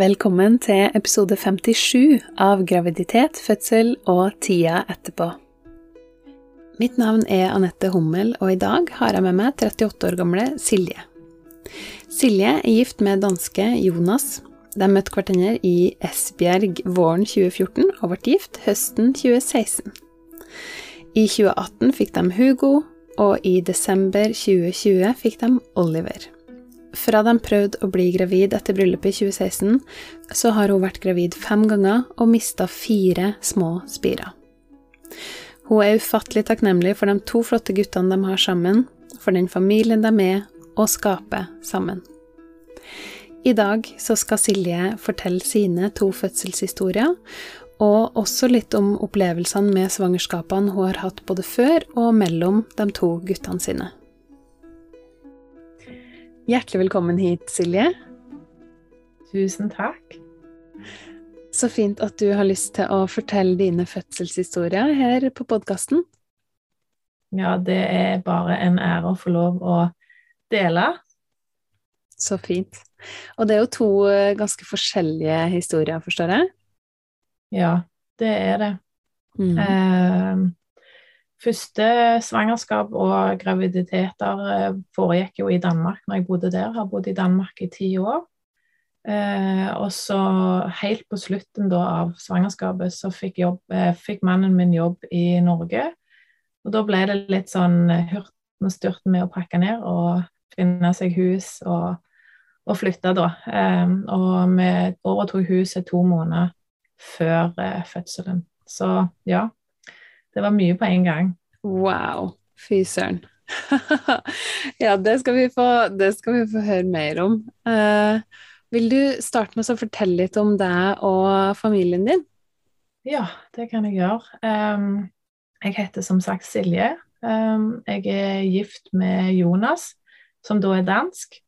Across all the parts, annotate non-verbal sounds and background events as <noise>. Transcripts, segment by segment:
Velkommen til episode 57 av Graviditet, fødsel og tida etterpå. Mitt navn er Anette Hummel, og i dag har jeg med meg 38 år gamle Silje. Silje er gift med danske Jonas. De møtte hverandre i Esbjerg våren 2014 og ble gift høsten 2016. I 2018 fikk de Hugo, og i desember 2020 fikk de Oliver. Fra de prøvde å bli gravid etter bryllupet i 2016, så har hun vært gravid fem ganger og mista fire små spirer. Hun er ufattelig takknemlig for de to flotte guttene de har sammen, for den familien de er, og skaper sammen. I dag så skal Silje fortelle sine to fødselshistorier, og også litt om opplevelsene med svangerskapene hun har hatt både før og mellom de to guttene sine. Hjertelig velkommen hit, Silje. Tusen takk. Så fint at du har lyst til å fortelle dine fødselshistorier her på podkasten. Ja, det er bare en ære å få lov å dele. Så fint. Og det er jo to eh, ganske forskjellige historier, forstår jeg? Ja, det er det. Mm. Eh, Første svangerskap og graviditeter eh, foregikk jo i Danmark når jeg bodde der. Har bodd i Danmark i ti år. Eh, og så helt på slutten da, av svangerskapet så fikk, jobb, eh, fikk, mannen min jobb i Norge. Og da ble det litt sånn eh, hurten og styrten med å pakke ned og finne seg hus og, og flytte, da. Eh, og vi overtok huset to måneder før eh, fødselen. Så ja, det var mye på en gang. Wow. Fy søren. <laughs> ja, det skal, få, det skal, vi få, høre mer om. Uh, vil du starte med å fortelle litt om deg og familien din? Ja, det kan jeg gjøre. Um, jeg heter som sagt Silje. Um, jeg er gift med Jonas, som da er dansk.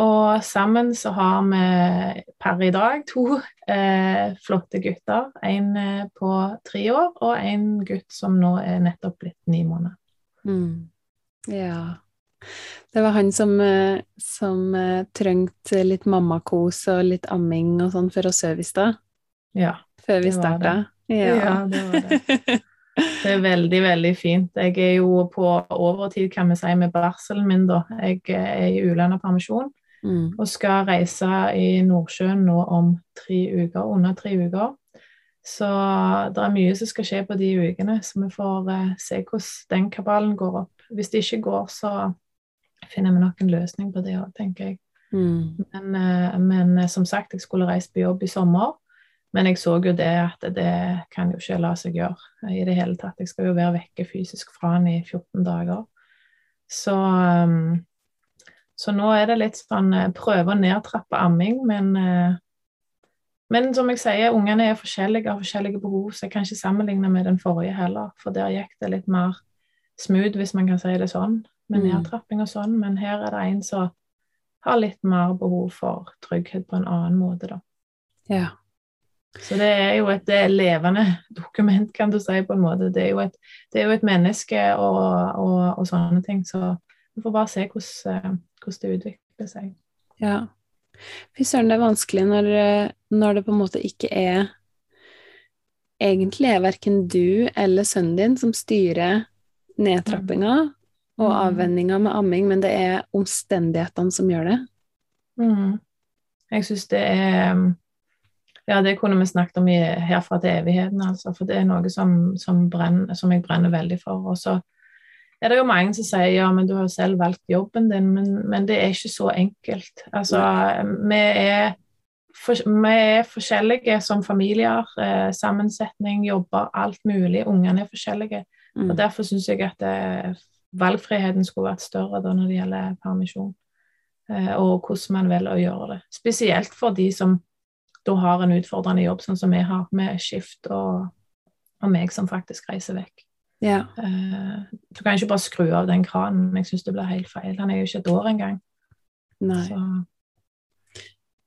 Og sammen så har vi per i dag to eh, flotte gutter. En eh, på tre år og en gutt som nå er nettopp blitt ni måneder. Mm. Ja. Det var han som, eh, som eh, trengte litt mammakos og litt amming og sånn for å sove i stad? Ja. Før vi starta? Ja. ja, det var det. Det er veldig, veldig fint. Jeg er jo på overtid, kan vi si, med barselen min, da. Jeg er i ulønna permisjon. Mm. Og skal reise i Nordsjøen nå om tre uker, under tre uker. Så det er mye som skal skje på de ukene, så vi får eh, se hvordan den kabalen går opp. Hvis det ikke går, så finner vi nok en løsning på det òg, tenker jeg. Mm. Men, eh, men uh, som sagt, jeg skulle reist på jobb i sommer. Men jeg så jo det at det kan jo ikke la seg gjøre i det hele tatt. Jeg skal jo være vekke fysisk fra den i 14 dager. Så um, så nå er det litt sånn eh, prøve å nedtrappe amming, men eh, men som jeg sier, ungene er forskjellige, har forskjellige behov, så jeg kan ikke sammenligne med den forrige heller. For der gikk det litt mer smooth, hvis man kan si det sånn, med mm. nedtrapping og sånn. Men her er det en som har litt mer behov for trygghet på en annen måte, da. Ja. Så det er jo et levende <laughs> dokument, kan du si, på en måte. Det er jo et, er jo et menneske og, og, og, sånne ting. Så vi får bare se hvordan, eh, hvordan det utvikler seg. Ja. Fy søren, det er vanskelig når, når, det på en måte ikke er Egentlig er verken du eller sønnen din som styrer nedtrappinga mm. og avvenninga med amming, men det er omstendighetene som gjør det. Mm. Jeg syns det er Ja, det kunne vi snakket om i, herfra til evigheten, altså. For det er noe som, som, brenner, som jeg brenner veldig for. Og så er det jo mange som sier ja, men du har selv valgt jobben din, men, men det er ikke så enkelt. Altså, vi er, for, vi er forskjellige som familier. Eh, sammensetning, jobber, alt mulig. Ungene er forskjellige. Mm. og Derfor syns jeg at det, eh, valgfriheten skulle vært større da når det gjelder permisjon. Eh, og hvordan man velger å gjøre det. Spesielt for de som da har en utfordrende jobb, sånn som vi har, med skift og, og meg som faktisk reiser vekk. Ja. Uh, du kan ikke bare skru av den kranen. Jeg syns det blir helt feil. Han er jo ikke et år engang. Nei. Så.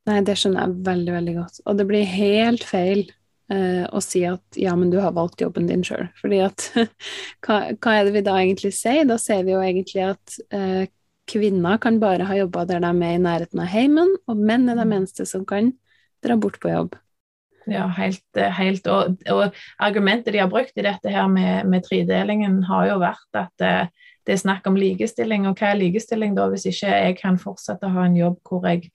Nei, det skjønner jeg veldig, veldig godt. Og det blir helt feil uh, å si at ja, men du har valgt jobben din sjøl. Fordi at <laughs> hva, hva, er det vi da egentlig sier? Da sier vi jo egentlig at uh, kvinner kan bare ha jobba der de er i nærheten av heimen, og menn er de eneste som kan dra bort på jobb. Ja, helt. helt og, og, argumentet de har brukt i dette her med, med tredelingen, har jo vært at det, det er snakk om likestilling. Og hva er likestilling da, hvis ikke jeg kan fortsette å ha en jobb hvor jeg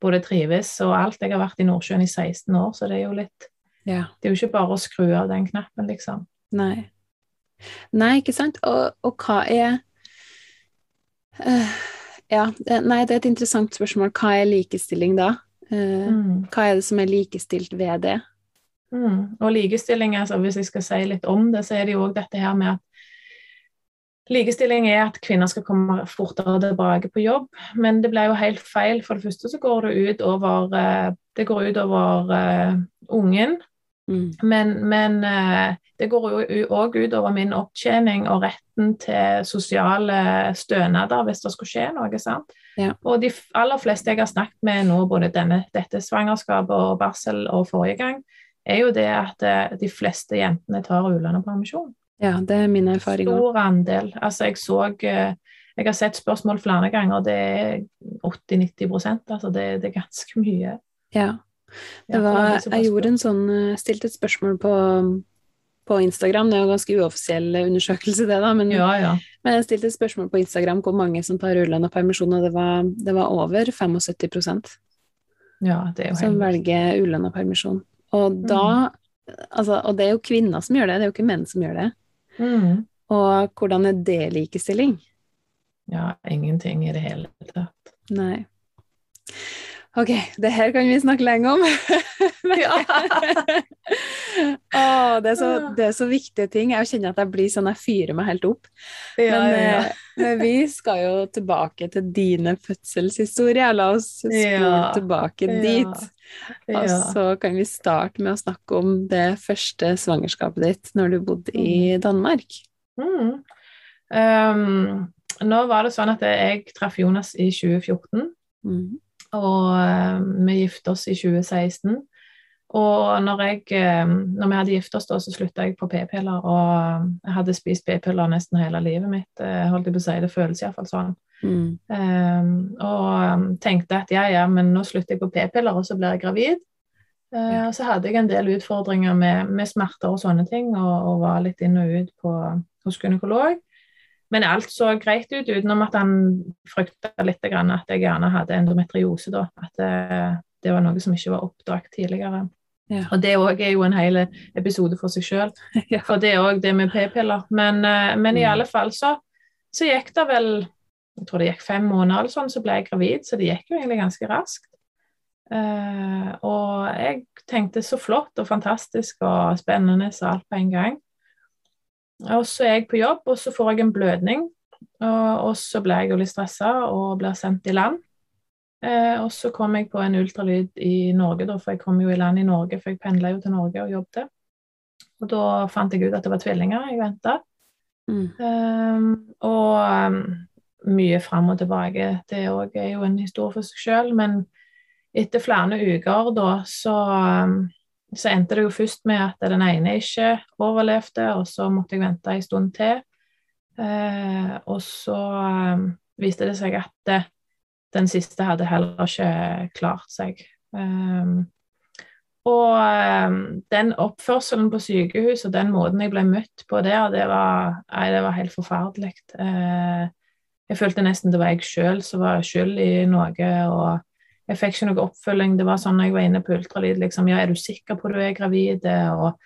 både trives og alt. Jeg har vært i Nordsjøen i 16 år, så det er jo litt ja. Det er jo ikke bare å skru av den knappen, liksom. Nei. Nei, ikke sant. Og, og hva er uh, Ja, nei, det er et interessant spørsmål. Hva er likestilling da? Uh, mm. Hva er det som er likestilt ved det? Mm. Og likestilling, altså, hvis jeg skal si litt om det, så er det jo òg dette her med at Likestilling er at kvinner skal komme fortere tilbake på jobb, men det blir jo helt feil. For det første så går det ut over, eh, det går ut over uh, ungen, mm. men, men uh, det går jo òg ut over min opptjening og retten til sosiale stønader hvis det skulle skje noe. sant? Ja. Og de aller fleste jeg har snakket med nå, både denne, dette svangerskapet og barsel og forrige gang, er jo det at uh, de fleste jentene tar ulønnet permisjon. Ja, det er min erfaring òg. Stor andel. Altså, jeg så eh, Jeg har sett spørsmål flere ganger, og det er 80-90% altså det, det, er ganske mye. Ja. Det var, jeg gjorde en sånn eh, Stilte et spørsmål på, på Instagram, det er jo en ganske uoffisiell undersøkelse, det, da, men, ja, ja. men jeg stilte et spørsmål på Instagram hvor mange som tar ulønna permisjon, og det var, det var over 75 ja, som velger ulønna permisjon. Og da mm. Altså, og det er jo kvinner som gjør det, det er jo ikke menn som gjør det. Mm. Og hvordan er det likestilling? Ja, ingenting i det hele tatt. Nei. Ok, det her kan vi snakke lenge om. <laughs> oh, <laughs> det, er så, det, er så, viktige ting. Jeg kjenner at jeg blir sånn, jeg fyrer meg helt opp. Ja, men, ja. Eh, men, vi skal jo tilbake til dine fødselshistorier. La oss spole ja, tilbake dit. Og så kan vi starte med å snakke om det første svangerskapet ditt når du bodde i mm. Danmark. Mm. Um, nå var det sånn at jeg traff Jonas i 2014. Mm. Og uh, vi gifta oss i 2016. Og når, jeg, uh, når vi hadde gifta oss, da, så slutta jeg på p-piller. Og eh, jeg hadde spist p-piller nesten hele livet mitt. Holdt jeg på å si, Det føles iallfall sånn. Mm. Um, og tenkte at ja, ja, men nå slutter jeg på p-piller, og så blir jeg gravid. Uh, så hadde jeg en del utfordringer med, med smerter og sånne ting, og, og, var litt inn og ut på, hos gynekolog. Men alt så greit ut, utenom at han frykta litt at jeg gjerne hadde endometriose. da, At det, det var noe som ikke var oppdaget tidligere. Ja. Og det òg er jo en hel episode for seg sjøl. <laughs> Ja. For det er òg det med p-piller. Men, eh, men, i mm. alle fall så, så, gikk det vel Jeg tror det gikk fem måneder eller sånn, så ble jeg gravid. Så det gikk jo egentlig ganske raskt. Uh, og jeg tenkte så flott og fantastisk og spennende så alt på en gang. Og så er jeg på jobb, og så får jeg en blødning. Og, så blir jeg jo litt stressa og blir sendt i land. Eh, og så kom jeg på en ultralyd i Norge, da, for jeg kom jo i land i Norge, for jeg pendla jo til Norge og jobbet. Og da fant jeg ut at det var tvillinger jeg venta. Mm. Um, og um, mye fram og tilbake. Det er jo en historie for seg sjøl. Men etter flere uker da, så um, så endte det jo først med at den ene ikke overlevde, og så måtte jeg vente en stund til. Eh, og så eh, viste det seg at det, den siste hadde heller ikke klart seg. Um, og um, den oppførselen på sykehus og den måten jeg ble møtt på der, det var, nei, det var helt forferdelig. Eh, jeg følte nesten det var jeg sjøl som var skyld i noe. og jeg fikk ikke noe oppfølging. Det var sånn når jeg var inne på ultralyd, liksom Ja, er du sikker på at du er gravid? Og,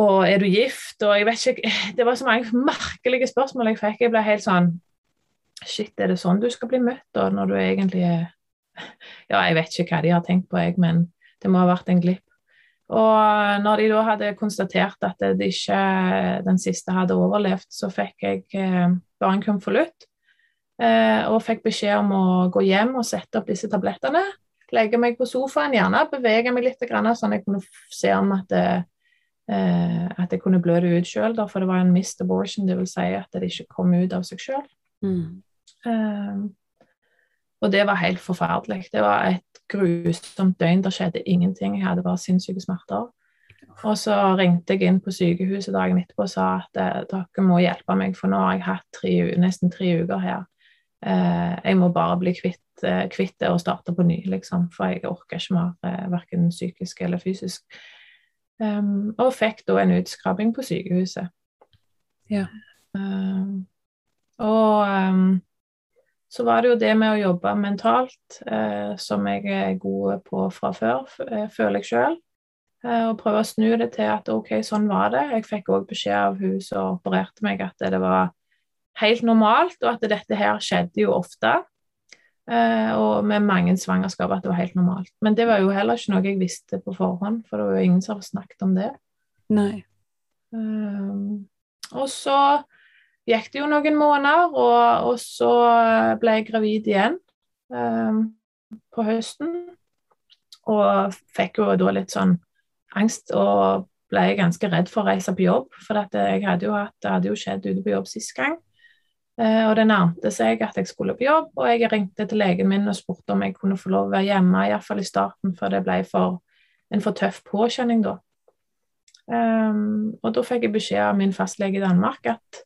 og er du gift? Og jeg vet ikke <laughs> Det var så mange merkelige spørsmål jeg fikk. Jeg ble helt sånn Shit, er det sånn du skal bli møtt da, når du egentlig er <laughs> Ja, jeg vet ikke hva de har tenkt på, jeg, men det må ha vært en glipp. Og når de da hadde konstatert at det ikke, den siste hadde overlevd, så fikk jeg eh, bare en konvolutt og fikk beskjed om å gå hjem og sette opp disse tablettene. Legge meg på sofaen, gjerne bevege meg litt, sånn jeg kunne se om at, det, eh, at jeg kunne blø det ut sjøl, for det var en missed abortion, vil si at det ikke kom ut av seg sjøl. Mm. Uh, og det var helt forferdelig. Det var et grusomt døgn. Det skjedde ingenting. Jeg hadde bare sinnssyke smerter. Og så ringte jeg inn på sykehuset dagen etterpå og sa at dere må hjelpe meg, for nå har jeg hatt tre, nesten tre uker her eh, jeg må bare bli kvitt, eh, kvitt, det og starte på ny, liksom, for jeg orker ikke mer, eh, verken psykisk eller fysisk. Um, og fikk da en utskrabbing på sykehuset. Ja. Um, og um, så var det jo det med å jobbe mentalt, eh, som jeg er god på fra før, eh, føler jeg sjøl. Eh, og prøve å snu det til at OK, sånn var det. Jeg fikk òg beskjed av hun som opererte meg, at det var helt normalt, og at dette her skjedde jo ofte. Eh, og med mange svangerskap at det var helt normalt. Men det var jo heller ikke noe jeg visste på forhånd, for det var jo ingen som hadde snakket om det. Nei. Um, og så gikk det jo noen måneder, og, og så ble jeg gravid igjen um, på høsten. Og fikk jo da litt sånn angst og ble ganske redd for å reise på jobb. For jeg hadde jo hatt, det hadde jo skjedd ute på jobb sist gang. Uh, og det nærmte seg at jeg skulle på jobb, og jeg ringte til legen min og spurte om jeg kunne få lov å være hjemme, iallfall i starten, for det ble for, en for tøff påkjenning da. Um, og da fikk jeg beskjed av min fastlege i Danmark at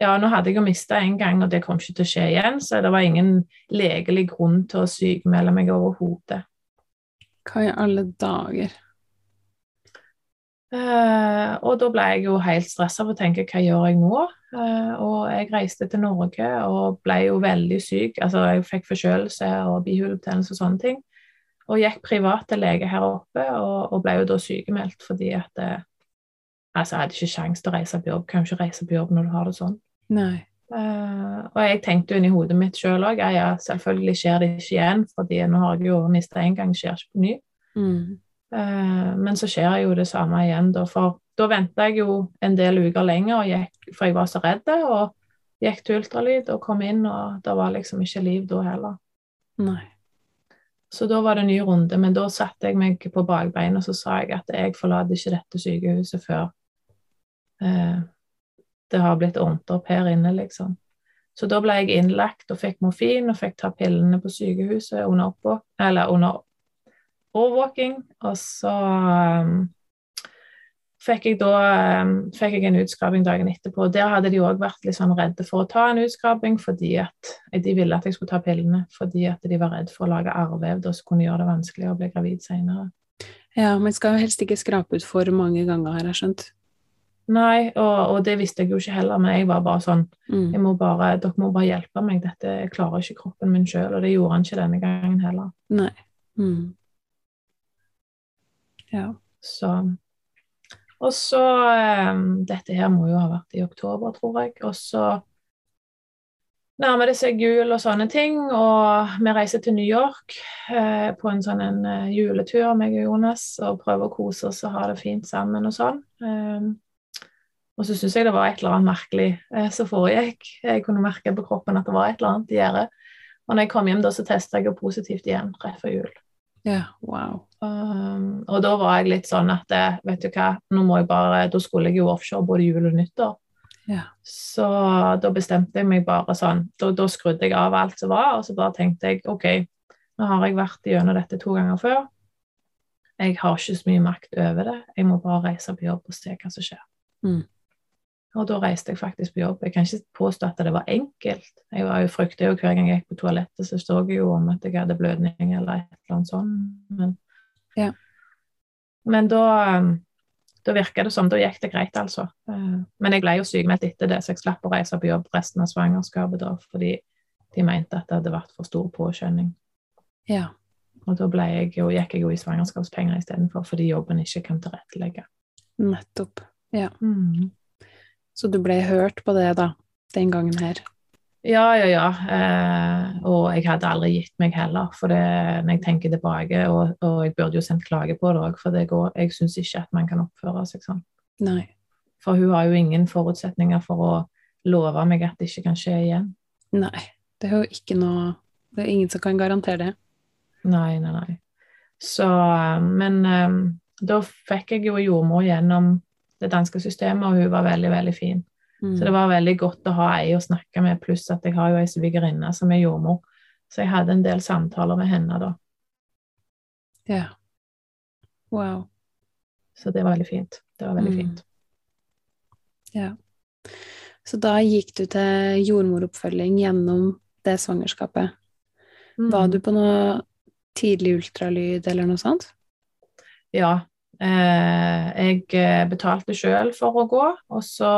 ja, nå hadde jeg jo mista en gang, og det kom ikke til å skje igjen, så det var ingen legelig grunn til å sykmelde meg overhodet. Hva i alle dager? Uh, og da ble jeg jo helt stressa og å tenke hva gjør jeg nå? Uh, og jeg reiste til Norge og ble jo veldig syk. Altså jeg fikk forkjølelse og bihulebetennelse og sånne ting. Og gikk privat til lege her oppe og, og ble jo da sykemeldt fordi at uh, Altså, jeg hadde ikke sjanse til å reise på jobb. Kan ikke reise på jobb når du har det sånn. Nei. Uh, og jeg tenkte jo inni hodet mitt sjøl òg ja, ja, selvfølgelig skjer det ikke igjen, fordi nå har jeg jo mista én gang, skjer ikke på ny. Mm. Uh, men så skjer jo det samme igjen, da. For da venta jeg jo en del uker lenger, gikk, for jeg var så redd, og gikk til ultralyd og kom inn, og det var liksom ikke liv da heller. Nei. Så da var det en ny runde, men da satte jeg meg på bakbeina og så sa jeg at jeg forlater ikke dette sykehuset før eh, det har blitt ordnet opp her inne, liksom. Så da ble jeg innlagt og fikk morfin og fikk ta pillene på sykehuset under, oppå, eller under overvåking. Og så um, fikk jeg da um, fikk jeg en utskraping dagen etterpå. Der hadde de òg vært litt sånn redde for å ta en utskraping, fordi at de ville at jeg skulle ta pillene. Fordi at de var redd for å lage arrvev, som kunne gjøre det vanskeligere å bli gravid senere. Ja, men skal jo helst ikke skrape ut for mange ganger, har jeg skjønt. Nei, og, og, det visste jeg jo ikke heller, men jeg var bare sånn Mm. må bare, Dere må bare hjelpe meg, dette jeg klarer ikke kroppen min sjøl. Og det gjorde han ikke denne gangen heller. Nei. Mm. Ja. Så Og så um, Dette her må jo ha vært i oktober, tror jeg. Og så nærmer det seg jul og sånne ting, og vi reiser til New York eh, på en sånn en eh, juletur, meg og Jonas, og prøver å kose oss og ha det fint sammen og sånn. Um, og så syns jeg det var et eller annet merkelig eh, som foregikk. Jeg kunne merke på kroppen at det var et eller annet i gjære. Og når jeg kom hjem, da, så testa jeg jo positivt igjen rett før jul. Ja. Wow. Um, og da var jeg litt sånn at eh, vet du hva, nå må jeg bare Da skulle jeg jo offshore både jul og nyttår. Yeah. Så da bestemte jeg meg bare sånn Da, da skrudde jeg av alt som var, og så bare tenkte jeg OK, nå har jeg vært gjennom dette to ganger før. Jeg har ikke så mye makt over det. Jeg må bare reise på jobb og se hva som skjer. Mm. Og da reiste jeg faktisk på jobb. Jeg kan ikke påstå at det var enkelt. Jeg var jo frykta jo hver gang jeg gikk på toalettet, så så jeg jo om at jeg hadde blødning eller et eller annet sånt. Men, Ja. men da, um, da virka det som Da gikk det greit, altså. Eh, Men jeg ble jo sykemeldt etter det, så jeg slapp å reise på jobb resten av svangerskapet da, fordi de mente at det hadde vært for stor påkjønning. Ja. Og da jeg jo, gikk jeg jo i svangerskapspenger istedenfor, fordi jobben ikke kan tilrettelegge. Nettopp. Ja. Mm. Så du ble hørt på det, da, den gangen her? Ja, ja, ja. Eh, og jeg hadde aldri gitt meg heller, for det, når jeg tenker tilbake, og, og jeg burde jo sendt klage på det òg, for det går, jeg syns ikke at man kan oppføre seg sånn. Nei. For hun har jo ingen forutsetninger for å love meg at det ikke kan skje igjen. Nei. Det er jo ikke noe Det er ingen som kan garantere det. Nei, nei, nei. Så, eh, men um, da fikk jeg jo jordmor gjennom det danske systemet, og hun var veldig, veldig fin. Mm. Så det var veldig godt å ha ei å snakke med, pluss at jeg har jo ei svigerinne som er jordmor. Så jeg hadde en del samtaler med henne da. Ja. Wow. Så det var veldig fint. Det var veldig Mm. fint. Ja. Så da gikk du til jordmoroppfølging gjennom det svangerskapet. Mm. Var du på noe tidlig ultralyd eller noe sånt? Ja. Eh, jeg eh, betalte sjøl for å gå, og så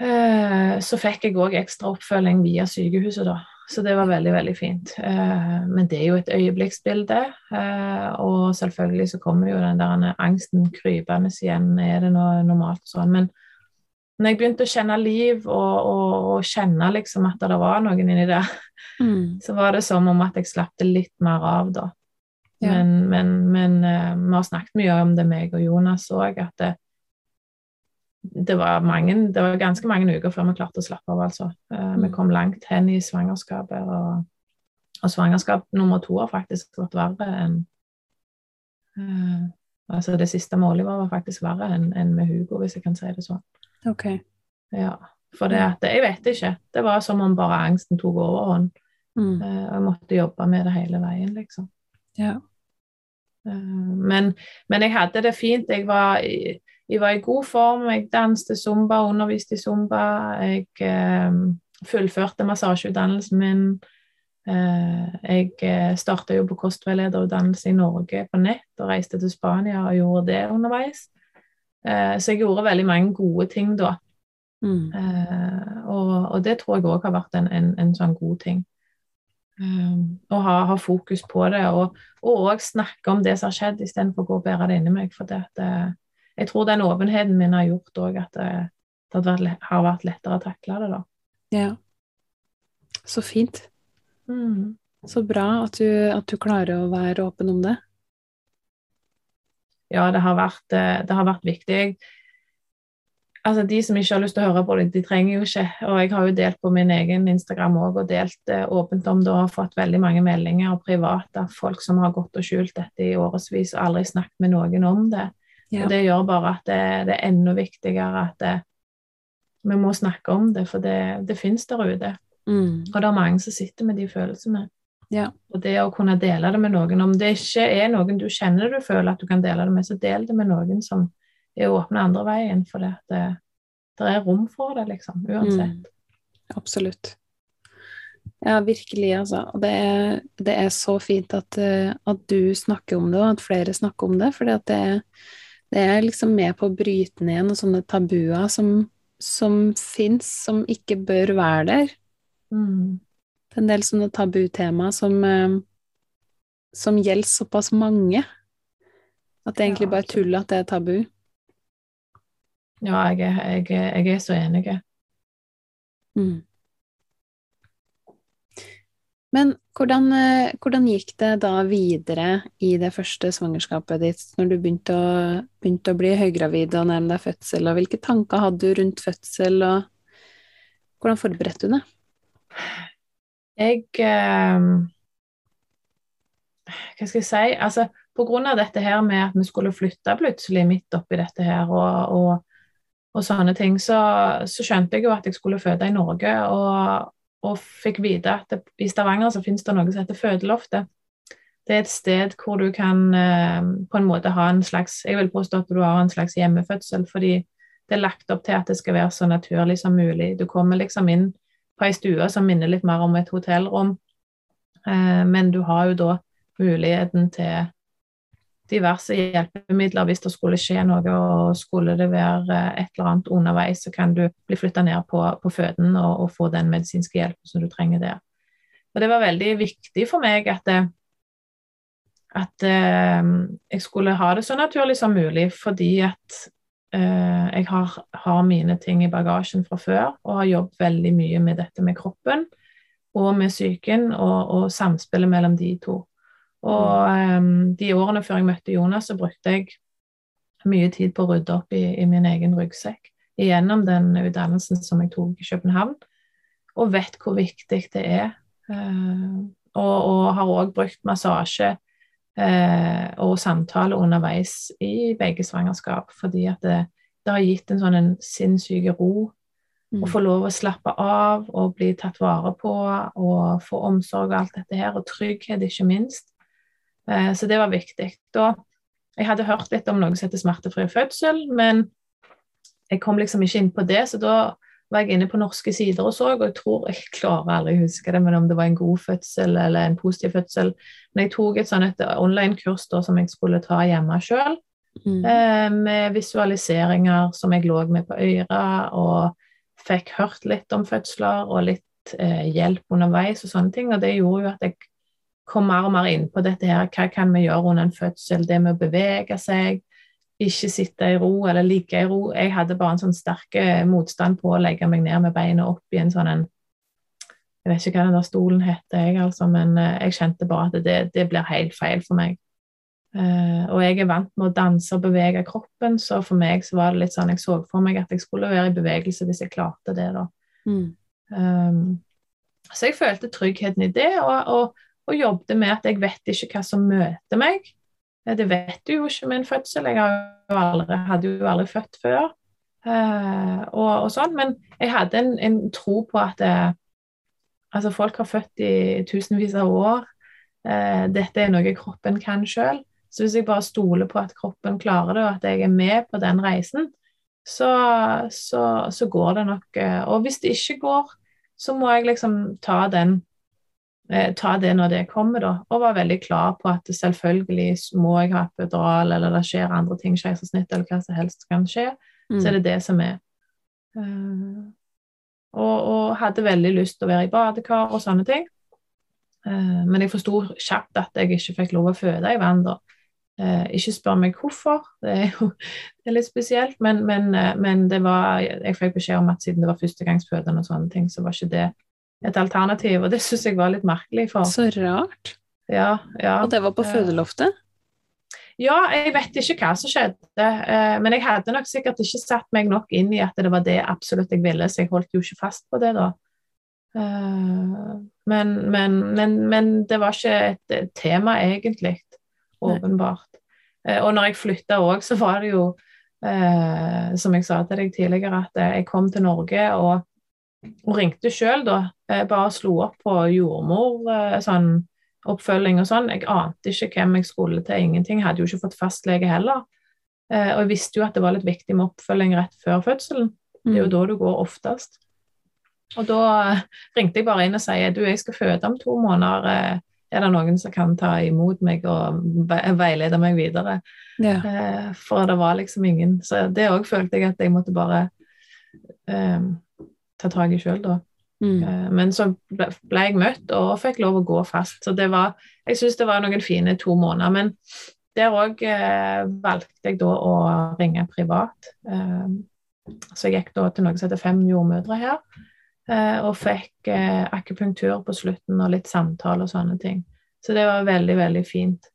eh, så fikk jeg òg ekstra oppfølging via sykehuset, da. Så det var veldig, veldig fint. Eh, men det er jo et øyeblikksbilde, eh, og selvfølgelig så kommer jo den der angsten krypende igjen. Er det noe normalt og sånn? Men når jeg begynte å kjenne liv og, og, og kjenne liksom at det var noen inni der, mm. så var det som om at jeg slapp det litt mer av, da. Ja. Men, men, men uh, vi har snakket mye om det, meg og Jonas òg, at det, det, var mange, det var ganske mange uker før vi klarte å slappe av, altså. Uh, mm. Vi kom langt hen i svangerskapet, og, og svangerskap nummer to har faktisk vært verre enn uh, Altså det siste målet var faktisk verre enn en med Hugo, hvis jeg kan si det sånn. Okay. Ja. For det at Jeg vet ikke. Det var som om bare angsten tok overhånd. Mm. Og jeg måtte jobbe med det hele veien, liksom. Ja. Uh, men, men, jeg hadde det fint. Jeg var, i, jeg var i god form. Jeg danste zumba, underviste i zumba. Jeg eh, fullførte massasjeutdannelsen min. jeg starta jo på kostveilederutdannelse i Norge på nett og reiste til Spania og gjorde det underveis. Eh, så jeg gjorde veldig mange gode ting da. Mm. Eh, og, og, det tror jeg òg har vært en, en, en, sånn god ting. Um, å ha, ha, fokus på det, og òg snakke om det som har skjedd, istedenfor å gå og bære det inni meg. For det, det, jeg tror den åpenheten min har gjort òg at det, det har, vært, har vært lettere å takle det, da. Ja. Så fint. Mm. Så bra at du, at du klarer å være åpen om det ja, det har vært, eh, det har vært viktig. Altså, De som ikke har lyst til å høre på det, de trenger jo ikke. Og jeg har jo delt på min egen Instagram òg, og delt eh, åpent om det, og har fått veldig mange meldinger og private av folk som har gått og skjult dette i årevis og aldri snakket med noen om det. Ja. Og det gjør bare at det, det er enda viktigere at det, vi må snakke om det, for det, det fins der ute. Mm. Og det er mange som sitter med de følelsene. Ja. Og det å kunne dele det med noen, om det ikke er noen du kjenner du føler at du kan dele det med, så del det med noen som er åpne andre veien, for det, det, det er rom for det, liksom, uansett. Mm. Absolutt. Ja, virkelig, altså. Og det er, det er så fint at, eh, at, du snakker om det, og at flere snakker om det, for det, det, er liksom med på å bryte ned noen sånne tabuer som, som fins, som ikke bør være der. Mm. Det er en del sånne tabutema som, eh, som gjelder såpass mange at det egentlig bare tull at det er tabu. Ja, jeg jeg, jeg er så enig. Mm. Men hvordan, eh, hvordan, gikk det da videre i det første svangerskapet ditt, når du begynte å, begynte å bli høygravid og nærme deg fødsel, og hvilke tanker hadde du rundt fødsel, og hvordan forberedte du det? Jeg eh, Hva skal jeg si? Altså, på grunn av dette her med at vi skulle flytte plutselig midt oppi dette her, og, og, og sånne ting, så, så, skjønte jeg jo at jeg skulle føde i Norge, og, og fikk vite at det, i Stavanger så finnes det noe som heter Fødeloftet. Det er et sted hvor du kan eh, på en måte ha en slags Jeg vil påstå at du har en slags hjemmefødsel, fordi det er lagt opp til at det skal være så naturlig som mulig. Du kommer liksom inn på ei stue som minner litt mer om et hotellrom. Eh, men du har jo da muligheten til diverse hjelpemidler hvis det skulle skje noe, og skulle det være et eller annet underveis, så kan du bli flytta ned på, på føden og, og, få den medisinske hjelpen som du trenger der. Og det var veldig viktig for meg at, det, at eh, jeg skulle ha det så naturlig som mulig, fordi at Eh, jeg har, har, mine ting i bagasjen fra før og har jobbet veldig mye med dette med kroppen og med psyken og, og samspillet mellom de to. Og um, de årene før jeg møtte Jonas, så brukte jeg mye tid på å rydde opp i, i min egen ryggsekk gjennom den utdannelsen som jeg tok i København, og vet hvor viktig det er. Uh, og, og, har òg brukt massasje uh, og samtale underveis i begge svangerskap, fordi at det, det har gitt en sånn en sinnssyk ro. Mm. Å få lov å slappe av og bli tatt vare på og få omsorg og alt dette her, og trygghet, ikke minst. Eh, så det var viktig. Da, jeg hadde hørt litt om noe som heter smertefri fødsel, men jeg kom liksom ikke inn på det, så da var jeg inne på norske sider og så, og jeg tror jeg klarer aldri å huske det, men om det var en god fødsel eller en positiv fødsel. Men jeg tok et sånn online-kurs som jeg skulle ta hjemme sjøl, mm. eh, med visualiseringer som jeg lå med på øret, og fikk hørt litt om fødsler og litt eh, hjelp underveis og sånne ting. Og det gjorde jo at jeg kom mer og mer inn på dette her, hva kan vi gjøre under en fødsel, det med å bevege seg ikke sitte i ro eller ligge i ro. Jeg hadde bare en sånn sterk motstand på å legge meg ned med beina opp i en sånn en Jeg vet ikke hva den der stolen heter, jeg, altså, men uh, jeg kjente bare at det, det blir helt feil for meg. Uh, og jeg er vant med å danse og bevege kroppen, så for meg så var det litt sånn Jeg så for meg at jeg skulle være i bevegelse hvis jeg klarte det, da. Mm. Um, så jeg følte tryggheten i det, og, og, og jobbet med at jeg vet ikke hva som møter meg. Det vet du jo ikke med en fødsel. Jeg jo aldri, hadde jo aldri født før. Uh, og, og, sånn, Men jeg hadde en, en tro på at uh, altså folk har født i tusenvis av år. Uh, dette er noe kroppen kan sjøl. Så hvis jeg bare stoler på at kroppen klarer det, og at jeg er med på den reisen, så, så, så går det nok. Og hvis det ikke går, så må jeg liksom ta den eh, ta det når det kommer, da. Og var veldig klar på at selvfølgelig må jeg ha epidural, eller det skjer andre ting, keisersnitt eller hva som helst kan skje. Mm. Så er det det som er. Uh, og, og, hadde veldig lyst til å være i badekar og sånne ting. Uh, men jeg forsto kjapt at jeg ikke fikk lov å føde i vann da. Uh, ikke spør meg hvorfor, det er jo det er litt spesielt, men, men, men, det var, jeg fikk beskjed om at siden det var førstegangsfødende og sånne ting, så var ikke det et alternativ, og det syns jeg var litt merkelig. For. Så rart. Ja, ja. Og det var på fødeloftet? Ja, jeg vet ikke hva som skjedde, eh, men jeg hadde nok sikkert ikke satt meg nok inn i at det var det absolutt jeg ville, så jeg holdt jo ikke fast på det da. Eh, men, men, men, men det var ikke et tema, egentlig, åpenbart. Eh, og når jeg flytta òg, så var det jo, som jeg sa til deg tidligere, at jeg kom til Norge og og ringte sjøl, da. Jeg bare slo opp på jordmor, eh, sånn oppfølging og sånn. Jeg ante ikke hvem jeg skulle til, ingenting. Jeg hadde jo ikke fått fastlege heller. Eh, og jeg visste jo at det var litt viktig med oppfølging rett før fødselen. Det er jo mm. da du går oftest. Og da eh, ringte jeg bare inn og sier du, jeg skal føde om to måneder. Er det noen som kan ta imot meg og veilede meg videre? Ja. For det var liksom ingen. Så det òg følte jeg at jeg måtte bare um, ta tak i sjøl, da. Mm. Eh, men så ble, jeg møtt og fikk lov å gå fast. Så det var Jeg syns det var noen fine to måneder. Men der òg eh, valgte jeg da å ringe privat. Eh, så jeg gikk da til noe som heter Fem jordmødre her, eh, og fikk eh, akupunktur på slutten og litt samtale og sånne ting. Så det var veldig, veldig fint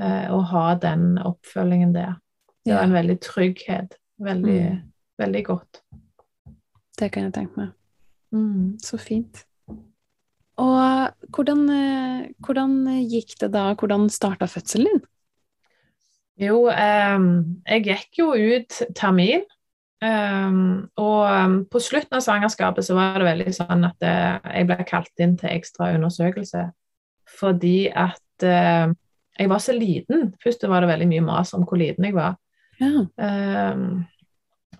eh, å ha den oppfølgingen der. Det var en veldig trygghet. Veldig, mm. veldig godt. Det kan jeg tenke meg. Mm, så fint. Og hvordan, eh, hvordan, gikk det da? Hvordan starta fødselen din? Jo, eh, jeg gikk jo ut termin. Eh, og um, på slutten av svangerskapet så var det veldig sånn at uh, jeg ble kalt inn til ekstra undersøkelse fordi at eh, jeg var så liten. Først var det veldig mye mas om hvor liten jeg var. Ja. Um,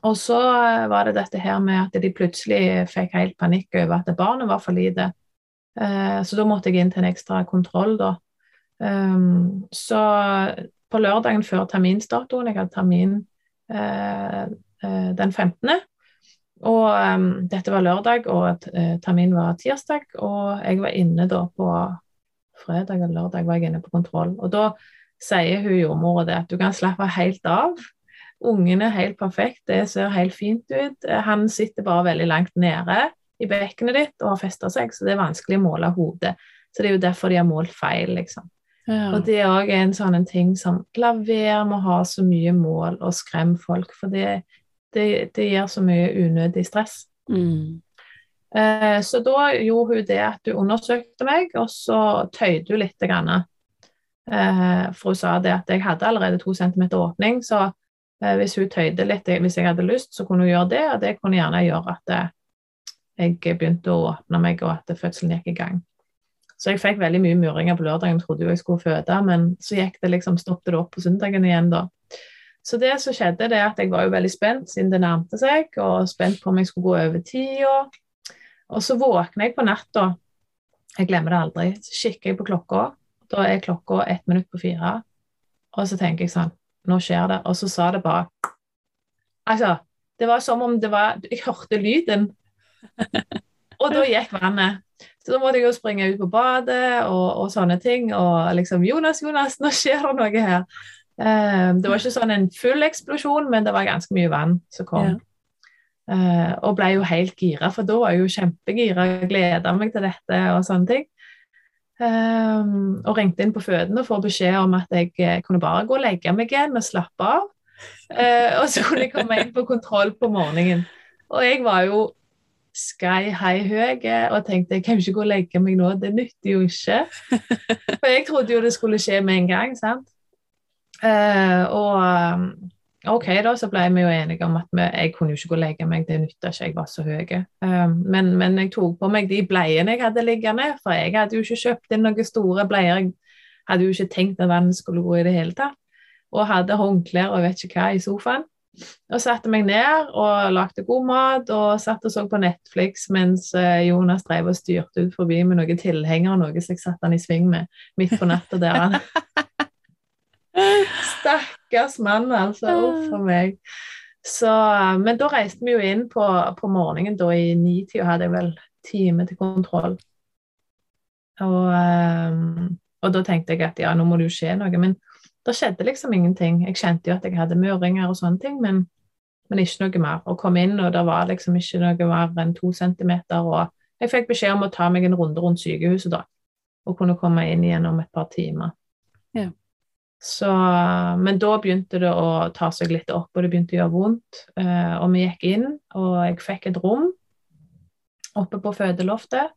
og så eh, var det dette her med at de plutselig fikk helt panikk over at barnet var for lite. Eh, så da måtte jeg inn til en ekstra kontroll, da. Um, så på lørdagen før terminsdatoen, jeg hadde termin eh, den 15., og um, dette var lørdag, og termin var tirsdag, og jeg var inne da på fredag eller lørdag var jeg inne på kontroll. Og da sier hun jordmora det at du kan slappe helt av. Ungen er helt perfekt, det ser helt fint ut. Han sitter bare veldig langt nede i bekkenet ditt og har festa seg, så det er vanskelig å måle hodet. Så det er jo derfor de har målt feil, liksom. Ja. Og det er òg en sånn en ting som La være med å ha så mye mål og skremme folk, for det, det, det gir så mye unødig stress. Mm. Eh, så da gjorde hun det at hun undersøkte meg, og så tøyde hun litt. Grann. Eh, for hun sa det at jeg hadde allerede to centimeter åpning, så hvis hun tøyde litt, hvis jeg hadde lyst, så kunne hun gjøre det, og det kunne gjerne gjøre at eh, jeg begynte å åpne meg, og at fødselen gikk i gang. Så jeg fikk veldig mye muringer på lørdagen, trodde jo jeg skulle føde, men så gikk det liksom, stoppet det opp på søndagen igjen, da. Så det som skjedde, det er at jeg var jo veldig spent siden det nærmte seg, og spent på om jeg skulle gå over tida. Og så våkner jeg på natta, jeg glemmer det aldri, så kikker jeg på klokka, da er klokka ett minutt på fire, og så tenker jeg sånn Nå skjer det. Og så sa det bare Altså, det var som om det var Jeg hørte lyden. <laughs> Og da gikk vannet. Så da måtte jeg jo springe ut på badet og, og sånne ting. Og liksom 'Jonas, Jonas, nå skjer det noe her'. Uh, det var ikke sånn en full eksplosjon, men det var ganske mye vann som kom. Ja. Uh, og ble jo helt gira, for da var jeg jo kjempegira, gleda meg til dette og sånne ting. Um, og ringte inn på fødende og får beskjed om at jeg eh, kunne bare gå og legge meg igjen og slappe av. Uh, og så kunne jeg komme inn på kontroll på morgenen. Og jeg var jo sky high høy og tenkte jeg kan ikke gå og legge meg nå, det nytter jo ikke. For jeg trodde jo det skulle skje med en gang, sant. Uh, og um, OK, da, så ble vi jo enige om at vi, jeg kunne jo ikke gå og legge meg, det nytta ikke, jeg var så høy. Um, men, men, jeg tok på meg de bleiene jeg hadde liggende, for jeg hadde jo ikke kjøpt inn noen store bleier. Jeg hadde jo ikke tenkt at vannet skulle gå i det hele tatt. Og hadde håndklær og vet ikke hva i sofaen. Og satte meg ned og lagde god mat og satt og så på Netflix mens eh, Jonas drev og styrte ut forbi med noen tilhengere og noe som jeg satte han i sving med midt på natta der. han <laughs> Stakkars mann, altså. Uff a meg. Så, men da reiste vi jo inn på, på morgenen da i nitida, hadde jeg vel time til kontroll. Og, um, og, da tenkte jeg at ja, nå må det jo skje noe. Men det skjedde liksom ingenting. Jeg kjente jo at jeg hadde møringer og sånne ting, men, men ikke noe mer. Og kom inn, og det var liksom ikke noe mer enn to centimeter. Og jeg fikk beskjed om å ta meg en runde rundt sykehuset da, og kunne komme inn igjen om et par timer. Ja. Så, men da begynte det å ta seg litt opp, og det begynte å gjøre vondt. Eh, og vi gikk inn, og jeg fikk et rom oppe på fødeloftet.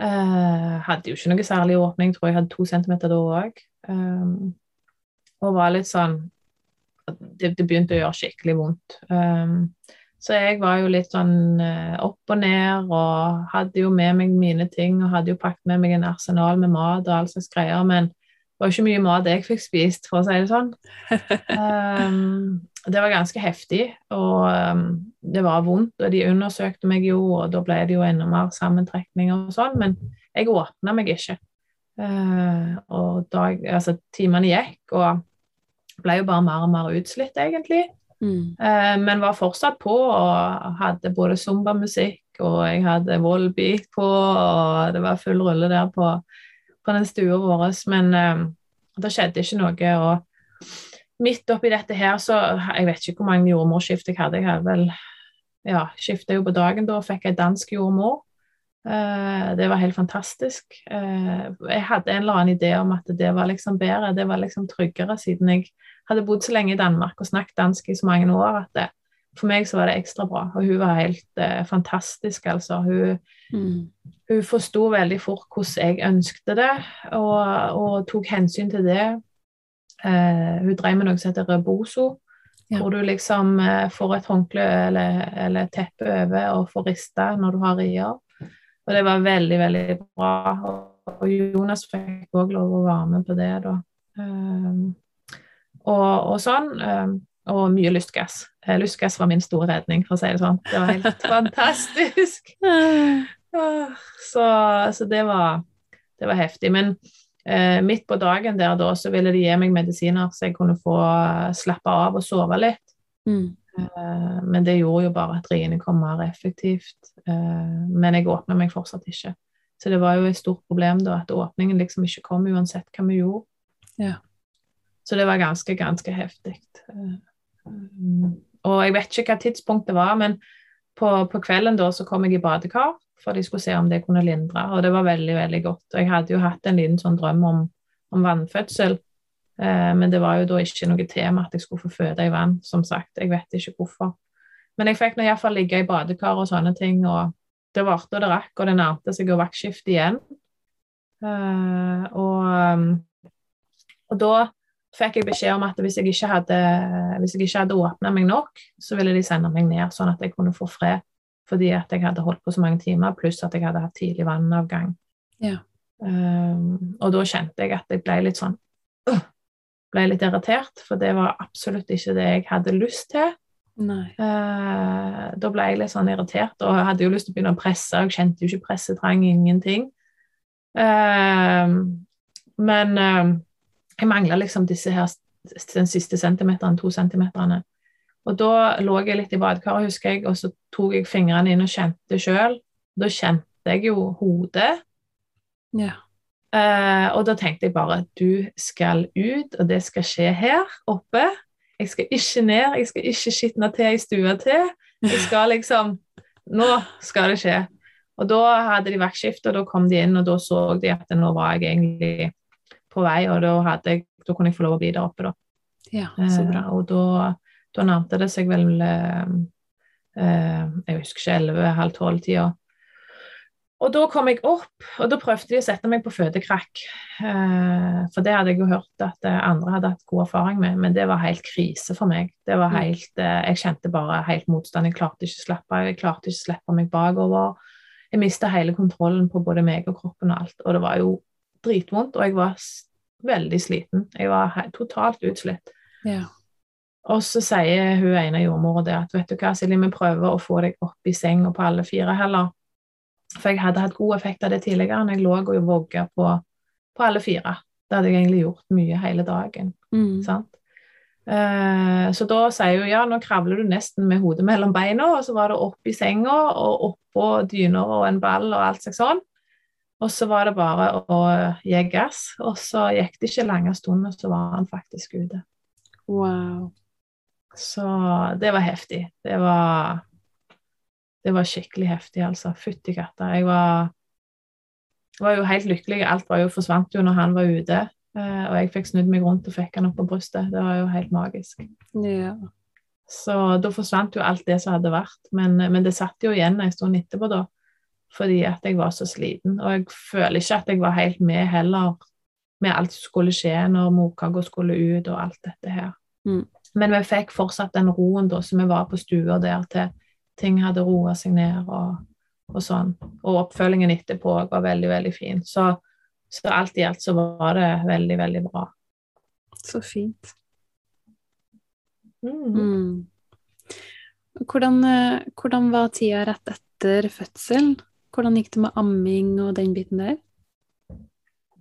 Eh, hadde jo ikke noe særlig åpning, tror jeg hadde to centimeter da òg. Eh, og var litt sånn det, det, begynte å gjøre skikkelig vondt. Um, så jeg var jo litt sånn uh, opp og ned og hadde jo med meg mine ting og hadde jo pakket med meg en arsenal med mat og all slags greier, men det var ikke mye mat jeg fikk spist, for å si det sånn. Um, <laughs> det var ganske heftig, og um, det var vondt. Og de undersøkte meg jo, og da ble det jo enda mer sammentrekninger og sånn, men jeg åpna meg ikke. Uh, og dag, altså, timene gikk, og ble jo bare mer og mer utslitt, egentlig. Mm. Uh, men var fortsatt på og hadde både zumbamusikk, og jeg hadde Volbeat på, og det var full rulle der på på den stua vår, men uh, det skjedde ikke noe. og midt oppi dette her, så Jeg vet ikke hvor mange jordmorskift jeg hadde. Jeg hadde vel ja, skifta jo på dagen da og fikk ei dansk jordmor. Uh, det var helt fantastisk. Uh, jeg hadde en eller annen idé om at det var liksom bedre, det var liksom tryggere, siden jeg hadde bodd så lenge i Danmark og snakket dansk i så mange år at det, for meg så var det ekstra bra. Og hun var helt eh, fantastisk, altså. Hun, mm. hun forsto veldig fort hvordan jeg ønskte det, og, og tok hensyn til det. Eh, hun drev med noe som heter reboso, ja. hvor du liksom eh, får et håndkle eller, eller teppe over og får rista når du har rier. Og det var veldig, veldig bra. Og, og Jonas fikk òg lov å være med på det, da. og, og sånn og mye lystgass. Eh, lystgass var min store redning, for å si det sånn. Det var helt <laughs> fantastisk. Så, så det, var, det, var, heftig. Men eh, midt på dagen der da, så ville de gi meg medisiner så jeg kunne få eh, slappe av og sove litt. Mm. Eh, men det gjorde jo bare at riene kom mer effektivt. Eh, men jeg åpna meg fortsatt ikke. Så det var jo et stort problem da, at åpningen liksom ikke kom uansett hva vi gjorde. Ja. Så det var ganske, ganske heftig. Og jeg vet ikke hva tidspunkt det var, men på, på, kvelden da så kom jeg i badekar for de skulle se om det kunne lindre, og det var veldig, veldig godt. Og jeg hadde jo hatt en liten sånn drøm om, om vannfødsel, eh, men det var jo da ikke noe tema at jeg skulle få føde i vann, som sagt. Jeg vet ikke hvorfor. Men jeg fikk nå iallfall ligge i badekar og sånne ting, og det varte og det rakk, og det nærmte seg å vaktskifte igjen. Eh, og, og da fikk jeg beskjed om at hvis jeg ikke hadde, hvis jeg ikke hadde åpna meg nok, så ville de sende meg ned, sånn at jeg kunne få fred. Fordi at jeg hadde holdt på så mange timer, pluss at jeg hadde hatt tidlig vannavgang. Ja. Um, og da kjente jeg at jeg ble litt sånn uh, ble litt irritert, for det var absolutt ikke det jeg hadde lyst til. Uh, da ble jeg litt sånn irritert, og jeg hadde jo lyst til å begynne å presse, jeg kjente jo ikke pressetrang, ingenting. Uh, men jeg mangla liksom disse her, den siste centimeteren, to centimeterne. Og da lå jeg litt i badekaret, husker jeg, og så tok jeg fingrene inn og kjente sjøl. Da kjente jeg jo hodet. Ja. Eh, og da tenkte jeg bare du skal ut, og det skal skje her oppe. Jeg skal ikke ned, jeg skal ikke skitne til i stua til. Jeg skal liksom Nå skal det skje. Og da hadde de vaktskifte, og da kom de inn, og da så de at nå var jeg egentlig på vei, og da, jeg, da kunne jeg få lov å bli der oppe, da. Ja, så bra. Eh, og da, da nærmte det seg vel eh, Jeg husker ikke, elleve-halv tolv-tida. Og da kom jeg opp, og da prøvde de å sette meg på fødekrakk. Eh, for det hadde jeg jo hørt at eh, andre hadde hatt god erfaring med, men det var helt krise for meg. Det var mm. helt, eh, Jeg kjente bare helt motstand. Jeg klarte ikke å slappe jeg klarte ikke å slippe meg bakover. Jeg mista hele kontrollen på både meg og kroppen og alt, og det var jo dritvondt. Og jeg var veldig sliten. Jeg var totalt utslitt. Ja. Og så sier hun ene jordmora det at vet du hva, Silje, vi prøver å få deg opp i seng og på alle fire heller. For jeg hadde hatt god effekt av det tidligere når jeg lå og vogga på, på, alle fire. Det hadde jeg egentlig gjort mye hele dagen. Mm. sant? Eh, så da sier hun ja, nå kravler du nesten med hodet mellom beina, og så var det opp i senga og oppå dyner og en ball og alt slags sånn. Og så var det bare å gi gass, og så gikk det ikke lange stunden, så var han faktisk ute. Wow. Så det var heftig. Det var det var skikkelig heftig, altså. Fytti katta. Jeg var, var, jo helt lykkelig. Alt var jo forsvant jo når han var ute. Eh, og jeg fikk snudd meg rundt og fikk han opp på brystet. Det var jo helt magisk. Ja. Så da forsvant jo alt det som hadde vært. Men, men det satt jo igjen en stund etterpå, da. Fordi at jeg var så sliten. Og jeg føler ikke at jeg var helt med heller med alt som skulle skje når morkaka skulle ut og alt dette her. Mm. Men vi fikk fortsatt den roen da som vi var på stua der til ting hadde roa seg ned og, og, sånn. Og oppfølgingen etterpå var veldig, veldig fin. Så, så, alt i alt så var det veldig, veldig bra. Så fint. Mm. Mm. Hvordan, eh, hvordan, var tida rett etter fødsel? Hvordan gikk det med amming og den biten der?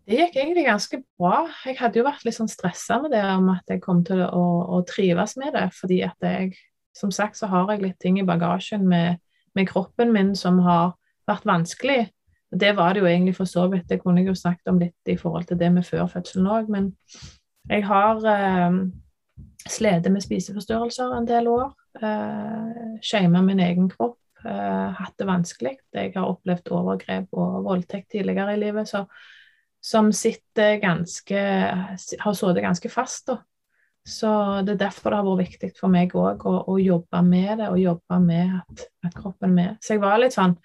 Det gikk egentlig ganske bra. Jeg hadde jo vært litt sånn stressa med det om at jeg kom til å, å trives med det, fordi at jeg som sagt så har jeg litt ting i bagasjen med, med kroppen min som har vært vanskelig. Det var det jo egentlig for så vidt. Det kunne jeg jo snakket om litt i forhold til det med før fødselen òg. Men jeg har eh, slitt med spiseforstyrrelser en del år. Eh, Shama min egen kropp. Eh, hatt det vanskelig. Jeg har opplevd overgrep og voldtekt tidligere i livet så, som sitter ganske Har sittet ganske fast. da. Så det er derfor det har vært viktig for meg òg å, å, jobbe med det, og jobbe med at, at, kroppen er med. Så jeg var litt sånn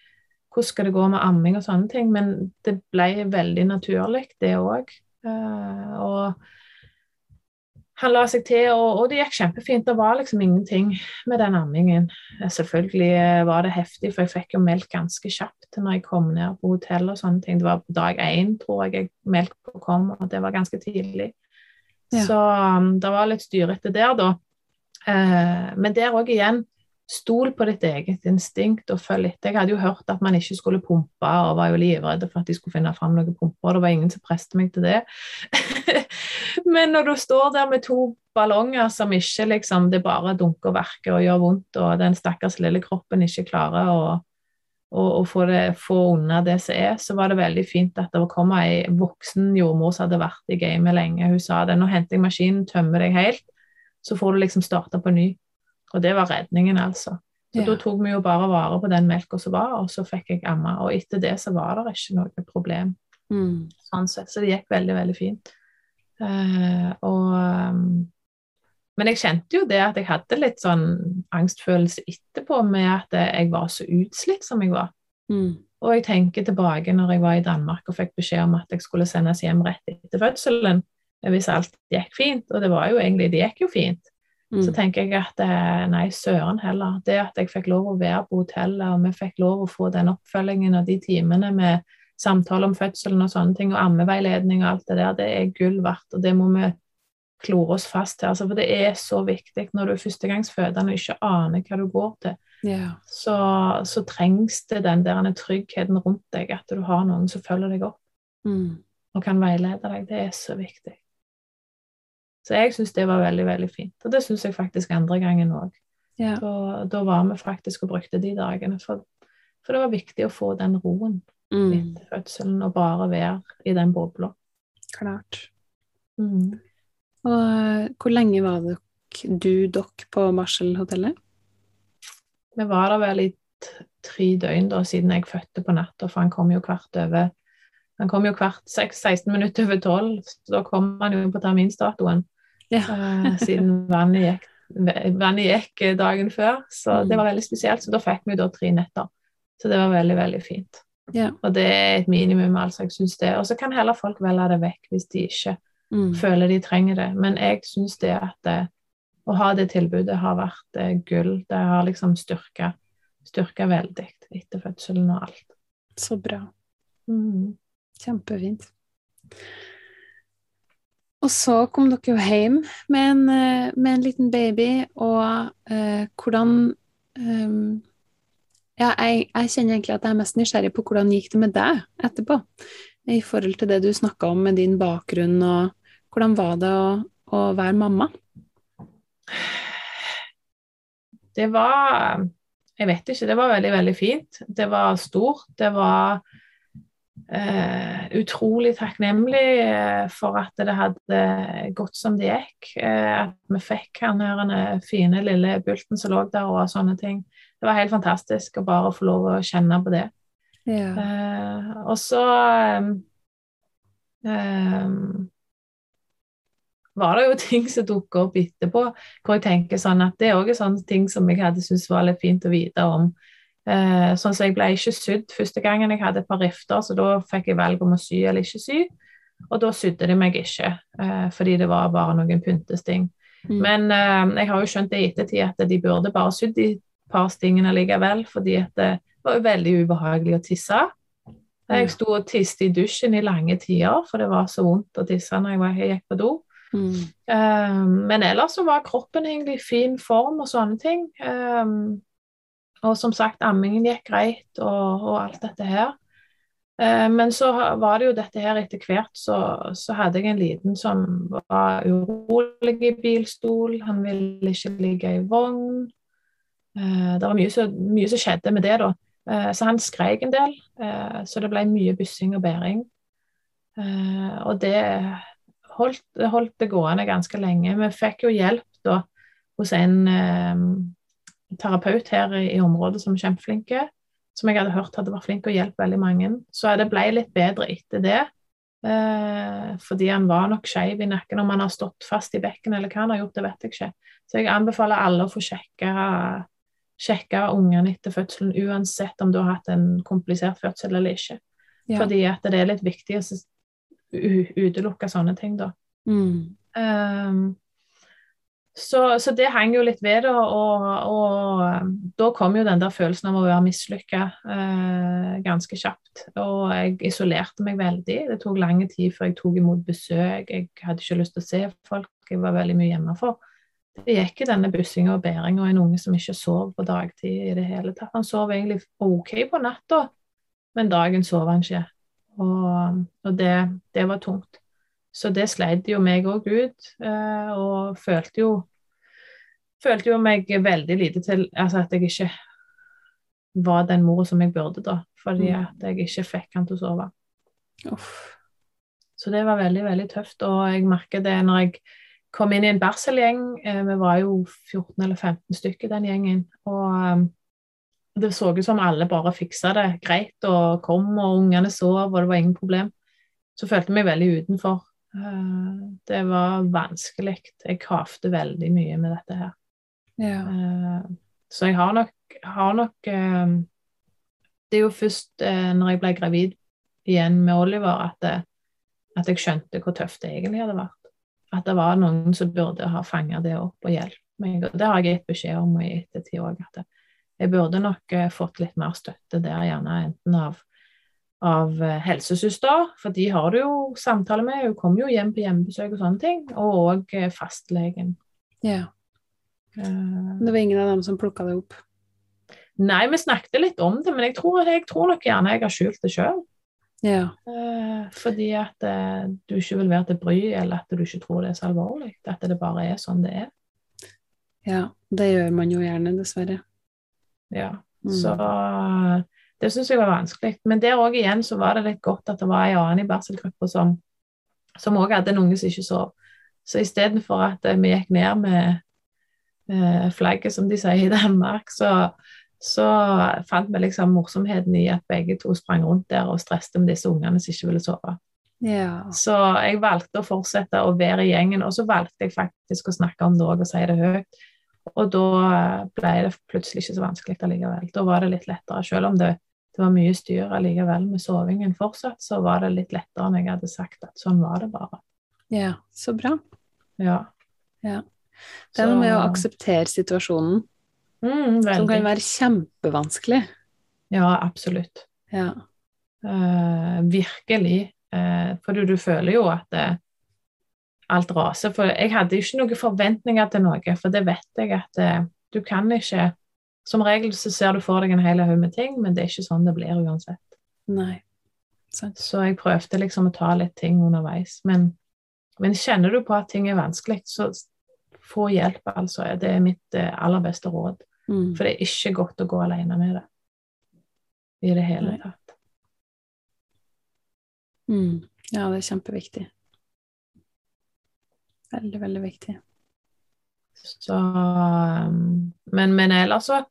Hvordan skal det gå med amming og sånne ting? Men det ble veldig naturlig, det òg. Uh, eh, og han la seg til, og, og, det gikk kjempefint. Det var liksom ingenting med den ammingen. Selvfølgelig var det heftig, for jeg fikk jo melk ganske kjapt når jeg kom ned på hotell og sånne ting. Det var på dag én, tror jeg, jeg melk kom, og det var ganske tidlig. Ja. Så um, det var litt styrete der, da. Eh, men der òg igjen, stol på ditt eget instinkt og følg etter. Jeg hadde jo hørt at man ikke skulle pumpe, og var jo livredd for at de skulle finne fram noen pumper, det var ingen som presset meg til det. <laughs> men når du står der med to ballonger som ikke liksom Det bare dunker og verker og gjør vondt, og den stakkars lille kroppen ikke klarer å å, å få, det, få unna det som er, så var det veldig fint at det kom ei voksen jordmor som hadde vært i gamet lenge. Hun sa det. 'Nå henter jeg maskinen, tømmer deg helt, så får du liksom starte på ny'. Og det var redningen, altså. Så ja. da tok vi jo bare vare på den melka som var, og så fikk jeg amma. Og etter det så var det ikke noe problem. Mm. Sånn sett. Så det gikk veldig, veldig fint. Uh, og um, men jeg kjente jo det at jeg hadde litt sånn angstfølelse etterpå med at jeg var så utslitt som jeg var. Mm. Og jeg tenker tilbake når jeg var i Danmark og fikk beskjed om at jeg skulle sendes hjem rett etter fødselen hvis alt gikk fint, og det var jo egentlig Det gikk jo fint. Mm. Så tenker jeg at eh, nei, søren heller. Det at jeg fikk lov å være på hotellet, og vi fikk lov å få den oppfølgingen og de timene med samtale om fødselen og sånne ting, og ammeveiledning og alt det der, det er gull verdt, og det må vi klore oss fast til. Altså, for det er så viktig når du er førstegangsfødende og ikke aner hva du går til. Yeah. Så, så, trengs det den der tryggheten rundt deg, at du har noen som følger deg opp mm. og kan veilede deg. Det er så viktig. Så jeg syns det var veldig, veldig fint. Og det syns jeg faktisk andre gangen òg. Ja. Da, da, var vi faktisk og brukte de dagene. For, for det var viktig å få den roen mm. etter fødselen, og bare være i den bobla. Klart. Mm. Og eh, hvor lenge var dere, du, dere, på barselhotellet? Vi var der vel i tre døgn da, siden jeg fødte på natta, for han kom jo hvert over han kom jo hvert 16 minutter over 12, så da kom han jo på terminsdatoen. Ja. eh, siden vannet gikk, vannet gikk, dagen før. Så mm. det var veldig spesielt. Så da fikk vi da tre netter. Så det var veldig, veldig fint. Ja. Og det er et minimum, altså. Jeg syns det. Og så kan heller folk velge det vekk hvis de ikke mm. føler de trenger det. Men jeg syns det at det, å ha det tilbudet har vært eh, gull. Det har liksom styrka, styrka veldig etter fødselen og alt. Så bra. Mm. Kjempefint. Og så kom dere jo hjem med en, eh, med en liten baby, og uh, hvordan um, Ja, jeg, jeg, kjenner egentlig at jeg er mest nysgjerrig på hvordan gikk det med deg etterpå, i forhold til det du snakka om med din bakgrunn, og hvordan var det å, å være mamma? Det var Jeg vet ikke. Det var veldig, veldig fint. Det var stort. Det var Uh, utrolig takknemlig uh, for at det hadde gått som det gikk. Uh, at vi fikk han her den fine lille bulten som lå der, og sånne ting. Det var helt fantastisk å bare få lov å kjenne på det. Ja. og så var det jo <laughs> ting som dukka opp etterpå, hvor jeg tenker sånn at det er òg sånne ting som jeg hadde syntes var litt fint å vite om. Eh, sånn så Jeg ble ikke sydd første gangen. Jeg hadde et par rifter, så da fikk jeg valg om å sy eller ikke sy. Og da sydde de meg ikke, eh, fordi det var bare noen pyntesting. Mm. Men eh, jeg har jo skjønt det i ettertid at de burde bare sydd de par stingene likevel, fordi det var jo veldig ubehagelig å tisse. Jeg sto og tiste i dusjen i lange tider, for det var så vondt å tisse når jeg, var, jeg gikk på do. Mm. Um, men ellers så var kroppen egentlig i fin form og sånne ting. Um, og som sagt, ammingen gikk greit og, og alt dette her. Eh, men så var det jo dette her etter hvert, så, så, hadde jeg en liten som var urolig i bilstol. Han ville ikke ligge i vogn. Eh, det var mye som, mye som skjedde med det, da. Eh, så han skreik en del. Så det ble mye byssing og bæring. Og det holdt, holdt, det gående ganske lenge. Vi fikk jo hjelp da hos en terapeut her i, i området som er kjempeflinke, som jeg hadde hørt hadde vært flink og å hjelpe veldig mange. Så det ble litt bedre etter det. Eh, fordi han var nok skeiv i nakken. Om han har stått fast i bekken eller hva han har gjort, det vet jeg ikke. Så jeg anbefaler alle å få sjekke, sjekke ungene etter fødselen, uansett om du har hatt en komplisert fødsel eller ikke. Ja. Fordi at det er litt viktig å utelukke sånne ting, da. Mm. Um, så, så, det henger jo litt ved og, og, um, da kom jo den der følelsen av å være mislykka eh, ganske kjapt. Og jeg isolerte meg veldig. Det tok lang tid før jeg tok imot besøk. Jeg hadde ikke lyst til å se folk, jeg var veldig mye hjemme for. Det gikk i denne bussinga og bæringa, og en unge som ikke sov på dagtid i det hele tatt. Han sov egentlig OK på natta, men dagen sov han ikke. Og, og det, det var tungt. Så det sleit jo meg òg ut, eh, og følte jo Følte jo meg veldig lite til Altså at jeg ikke var den mora som jeg burde, da. Fordi mm. at jeg ikke fikk han til å sove. Uff. Så det var veldig, veldig tøft. Og jeg merker det når jeg kom inn i en barselgjeng. Eh, vi var jo 14 eller 15 stykker, den gjengen. Og um, det så ut som alle bare fiksa det greit og kom, og ungene sov, og det var ingen problem. Så følte jeg meg veldig utenfor. Eh, det var vanskelig. Jeg kravde veldig mye med dette her. Ja. Eh, så jeg har nok, har nok eh, Det er jo først når jeg ble gravid igjen med Oliver, at, det, at jeg skjønte hvor tøft det egentlig hadde vært. At det var noen som burde ha fanga det opp og hjulpet meg. Og det har jeg gitt beskjed om i ettertid òg, at jeg burde nok fått litt mer støtte der, gjerne enten av av eh, helsesøster, for de har du jo samtale med. Hun kommer jo hjem på hjemmebesøk og sånne ting. Og òg eh, fastlegen. Ja. Uh, det var ingen av dem som plukka det opp? Nei, vi snakket litt om det, men jeg tror, jeg tror nok gjerne jeg har skjult det sjøl. Ja. Fordi at du ikke vil være til bry, eller at du ikke tror det er så alvorlig. At det bare er sånn det er. Ja, det gjør man jo gjerne, dessverre. Ja, mm. så det syns jeg var vanskelig. Men der òg igjen så var det litt godt at det var en annen i barselgruppa som òg hadde en unge som ikke sov. Så istedenfor at eh, vi gikk ned med eh, flagget, som de sier i Danmark, så, så fant vi liksom morsomheten i at begge to sprang rundt der og stresste med disse ungene som ikke ville sove. Ja. Så jeg valgte å fortsette å være i gjengen, og så valgte jeg faktisk å snakke om det òg og si det høyt. Og da ble det plutselig ikke så vanskelig allikevel. Da var det litt lettere, selv om det, det var mye styr allikevel med sovingen fortsatt, så var det litt lettere enn jeg hadde sagt at sånn var det bare. Ja, så bra. Ja. ja. Det er noe med å akseptere situasjonen, mm, som kan være kjempevanskelig. Ja, absolutt. Ja. Uh, virkelig. Uh, for du, du, føler jo at det, alt raser. For jeg hadde ikke noen forventninger til noe, for det vet jeg at det, eh, du kan ikke Som regel så ser du for deg en hel haug med ting, men det er ikke sånn det blir uansett. Nei. Så jeg prøvde liksom å ta litt ting underveis. Men, men kjenner du på at ting er vanskelig, så få hjelp, altså. Det er mitt eh, aller beste råd. Mm. For det er ikke godt å gå alene med det i det hele tatt. Mm. Ja, det er kjempeviktig. Veldig, veldig viktig. Så um, Men, men ellers så,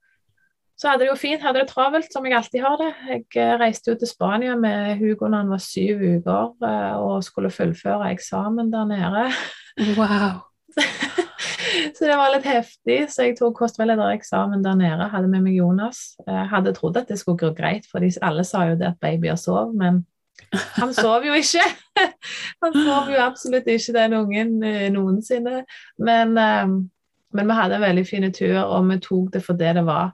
så hadde det jo fint. Hadde det travelt, som jeg alltid har det. Jeg eh, reiste jo til Spania med Hugo når han var syv uker eh, og skulle fullføre eksamen der nede. Wow. <laughs> så det var litt heftig. Så jeg tok kostveiledereksamen der nede. Hadde med meg Jonas. Jeg hadde trodd at det skulle gå greit, for alle sa jo det at babyer sov, men han sov jo ikke. <laughs> Han sov jo absolutt ikke, den ungen, eh, noensinne. Men, men, vi hadde en veldig fin tur, og vi tok det for det det var.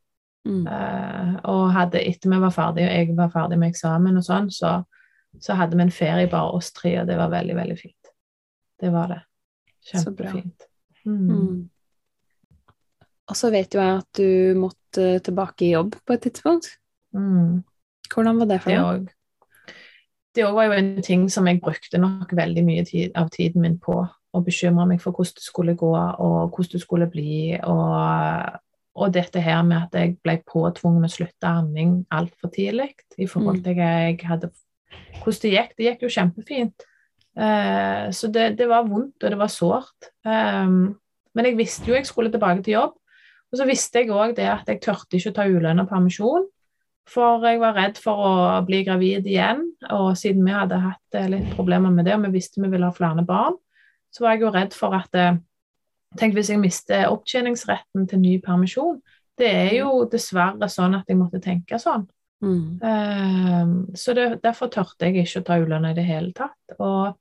Mm. Uh, og hadde, etter vi var ferdige, og jeg var ferdig med eksamen og sånn, så, så hadde vi en ferie bare oss tre, og det var veldig, veldig fint. Det var det. Kjempefint. Mm. Mm. Og så vet jo jeg at du måtte tilbake i jobb på et tidspunkt. Mm. Hvordan var det for deg? det var jo en ting som jeg brukte nok veldig mye tid, av tiden min på. Å bekymre meg for hvordan det skulle gå, og hvordan det skulle bli. Og, og dette her med at jeg ble påtvunget å slutte amming altfor tidlig i forhold mm. til jeg hadde hvordan det gikk. Det gikk jo kjempefint. Eh, så det, det, var vondt, og det var sårt. Eh, men jeg visste jo jeg skulle tilbake til jobb. Og så visste jeg òg det at jeg tørte ikke å ta ulønna permisjon. For jeg var redd for å bli gravid igjen, og siden vi hadde hatt eh, litt problemer med det, og vi visste vi ville ha flere barn, så var jeg jo redd for at eh, Tenk hvis jeg mister opptjeningsretten til ny permisjon. Det er jo dessverre sånn at jeg måtte tenke sånn. Mm. Uh, så det, derfor tørte jeg ikke å ta ulønna i det hele tatt. Og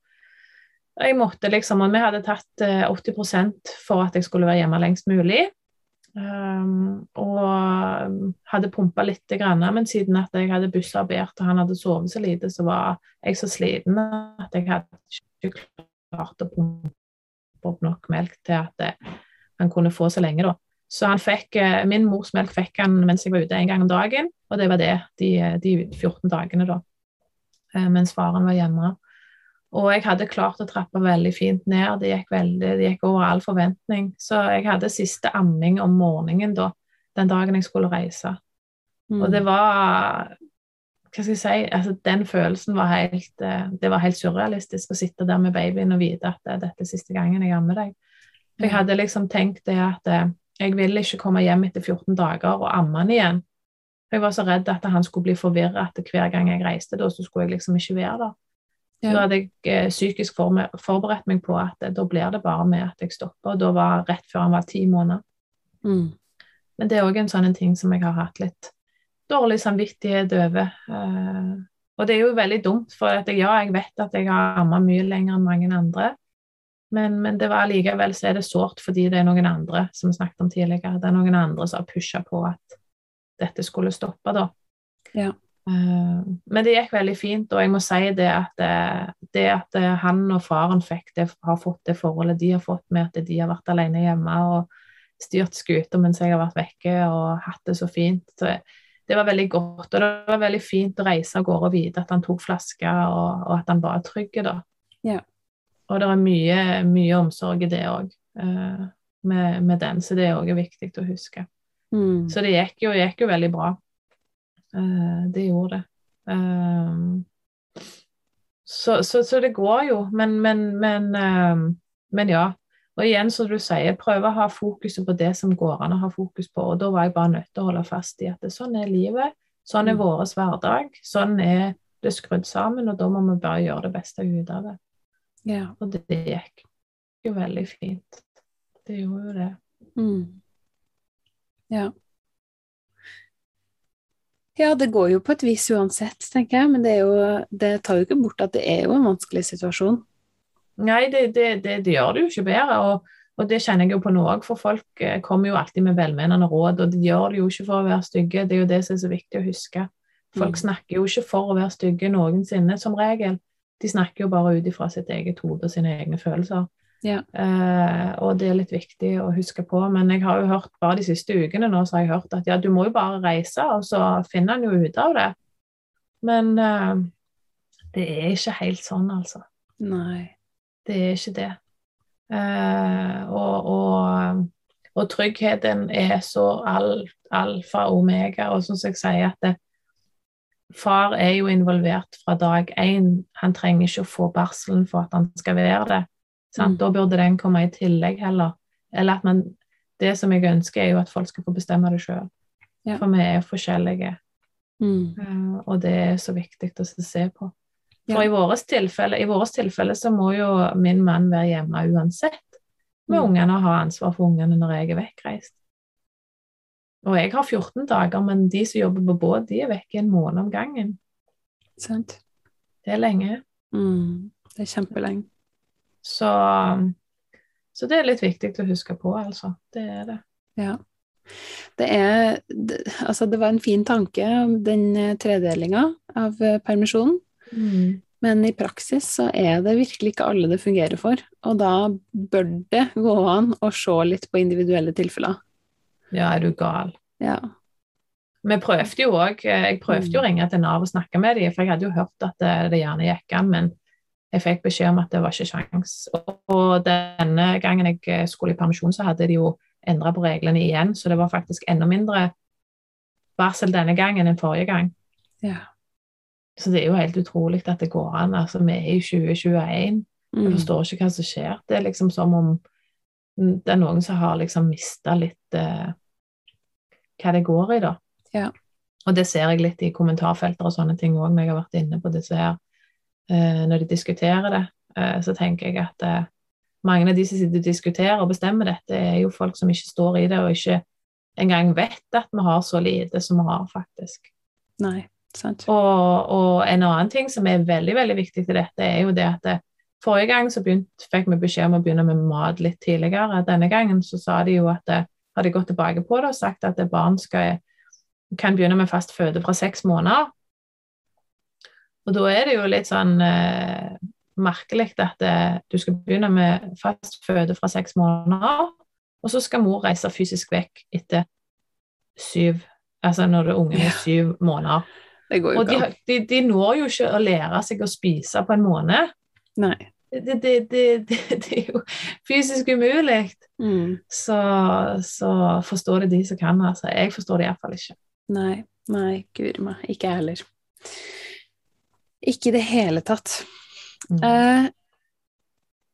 jeg måtte liksom, og vi hadde tatt 80% for at jeg skulle være hjemme lengst mulig. Um, og hadde pumpa litt, grann, men siden at jeg hadde bussarbeidet og han hadde sovet så lite, så var jeg så sliten at jeg hadde ikke klart å pumpe opp nok melk til at det, eh, han kunne få så lenge, da. Så han fikk, eh, min mors melk fikk han mens jeg var ute en gang om dagen, og det var det de, de 14 dagene, da. Eh, mens faren var hjemme. Og jeg hadde klart å trappe veldig fint ned. Det gikk, veldig, det gikk over all forventning. Så jeg hadde siste amming om morgenen da, den dagen jeg skulle reise. Mm. Og det var Hva skal jeg si altså, Den følelsen var helt eh, Det var helt surrealistisk å sitte der med babyen og vite at det, dette er siste gangen jeg ammer deg. For jeg hadde liksom tenkt det at eh, jeg ville ikke komme hjem etter 14 dager og amme han igjen. For jeg var så redd at han skulle bli forvirra at hver gang jeg reiste da, så skulle jeg liksom ikke være der. Ja. Da hadde jeg eh, psykisk forberedt meg på at eh, da blir det bare med at jeg stopper. Og da var rett før han var ti måneder. Mm. Men det er òg en sånn ting som jeg har hatt litt dårlig samvittighet over. Eh, og det er jo veldig dumt, for at jeg, ja, jeg vet at jeg har amma mye lenger enn mange andre. Men, men det var likevel så er det sårt fordi det er noen andre som vi snakket om tidligere. Det er noen andre som har pusha på at dette skulle stoppe, da. Ja. Uh, men det gikk veldig fint, og jeg må si det at, det at han og faren fikk det, har fått det forholdet de har fått med at de har vært alene hjemme og styrt skuta mens jeg har vært vekke og hatt det så fint. Så det var veldig godt. Og det var veldig fint å reise av gårde og vite at han tok flaska, og, og, at han var trygg. da. Ja. Og det er mye, mye omsorg i det òg, uh, med, med, den, så det er også viktig å huske. Mm. Så det gikk jo, gikk jo veldig bra. Uh, det gjorde det. Um, så, så, så, det går jo, men, men, men, um, men ja. Og igjen, som du sier, prøve å ha fokuset på det som går an å ha fokus på. Og da var jeg bare nødt til å holde fast i at det, sånn er livet, sånn er mm. vår hverdag, sånn er det skrudd sammen, og da må vi bare gjøre det beste ut av det. Ja. Og det, det gikk jo veldig fint. Det gjorde jo det. Mm. Ja. Ja, det går jo på et vis uansett, tenker jeg, men det, jo, det, tar jo ikke bort at det er jo en vanskelig situasjon. Nei, det, det, det gjør det jo ikke bedre, og, og, det kjenner jeg jo på nå òg, for folk eh, kommer jo alltid med velmenende råd, og de gjør det jo ikke for å være stygge, det er jo det som er så viktig å huske. Folk mm. snakker jo ikke for å være stygge noensinne, som regel. De snakker jo bare ut ifra sitt eget hode og sine egne følelser. Ja. Uh, og det er litt viktig å huske på. Men jeg har jo hørt bare de siste ukene nå, så har jeg hørt at ja, du må jo bare reise, og så finner en jo ut av det. Men uh, det er ikke helt sånn, altså. Nei. Det er ikke det. Eh, og, og, og, tryggheten er så al, alfa og omega, og som jeg sier at det, Far er jo involvert fra dag én. Han trenger ikke å få barselen for at han skal være det. Mm. Da burde den komme i tillegg heller. Eller at man Det som jeg ønsker, er jo at folk skal få bestemme det sjøl. Ja. For vi er forskjellige. Mm. Uh, og det er så viktig å se på. For i vårt tilfelle, tilfelle, så må jo min mann være hjemme uansett med mm. ungene og ha ansvar for ungene når jeg er vekkreist. Og jeg har 14 dager, men de som jobber på båt, de er vekke en måned om gangen. Sant. Det er lenge. Mm. Det er kjempelenge. Så, så det er litt viktig å huske på, altså. Det er det. Ja. Det er Altså, det var en fin tanke, den eh, tredelinga av eh, permisjonen. Mm. Men i praksis så er det virkelig ikke alle det fungerer for. Og da bør det gå an å se litt på individuelle tilfeller. Ja, er du gal. Ja. Vi prøvde jo òg eh, Jeg prøvde jo å mm. ringe til Nav og snakke med dem, for jeg hadde jo hørt at det, det gjerne gikk an, men jeg fikk beskjed om at det var ikke sjans. Og denne gangen jeg skulle i permisjon, så hadde de jo endra på reglene igjen, så det var faktisk enda mindre varsel denne gangen enn forrige gang. Ja. Så det er jo helt utrolig at det går an. Altså, vi er i 2021. Mm. Jeg forstår ikke hva som skjer. Det er liksom som om det er noen som har liksom mista litt eh, hva det går i, da. Ja. Og det ser jeg litt i kommentarfelter og sånne ting òg, når jeg har vært inne på disse her Eh, når de diskuterer det, eh, så tenker jeg at eh, mange av de som sitter og diskuterer og bestemmer dette, er jo folk som ikke står i det, og ikke engang vet at vi har så lite som vi har, faktisk. Nei. Og, og en annen ting som er veldig, veldig viktig til dette, er jo det at det, forrige gang så begynt, fikk vi beskjed om å begynne med mat litt tidligere. Denne gangen så sa de jo at det, har de gått tilbake på det og sagt at barn skal, kan begynne med fast føde fra seks måneder. Og da er det jo litt sånn eh, merkelig at det, du skal begynne med fast føde fra seks måneder, og så skal mor reise fysisk vekk etter syv Altså når det ungen er syv måneder. Det går jo og de, de, de, når jo ikke å lære seg å spise på en måned. Nei. Det, det, det, det er jo fysisk umulig. Mm. Så, så forstår det de som kan. Altså. Jeg forstår det iallfall ikke. Nei, nei, guri meg. Ikke jeg heller. Ikke i det hele tatt. Mm. Eh,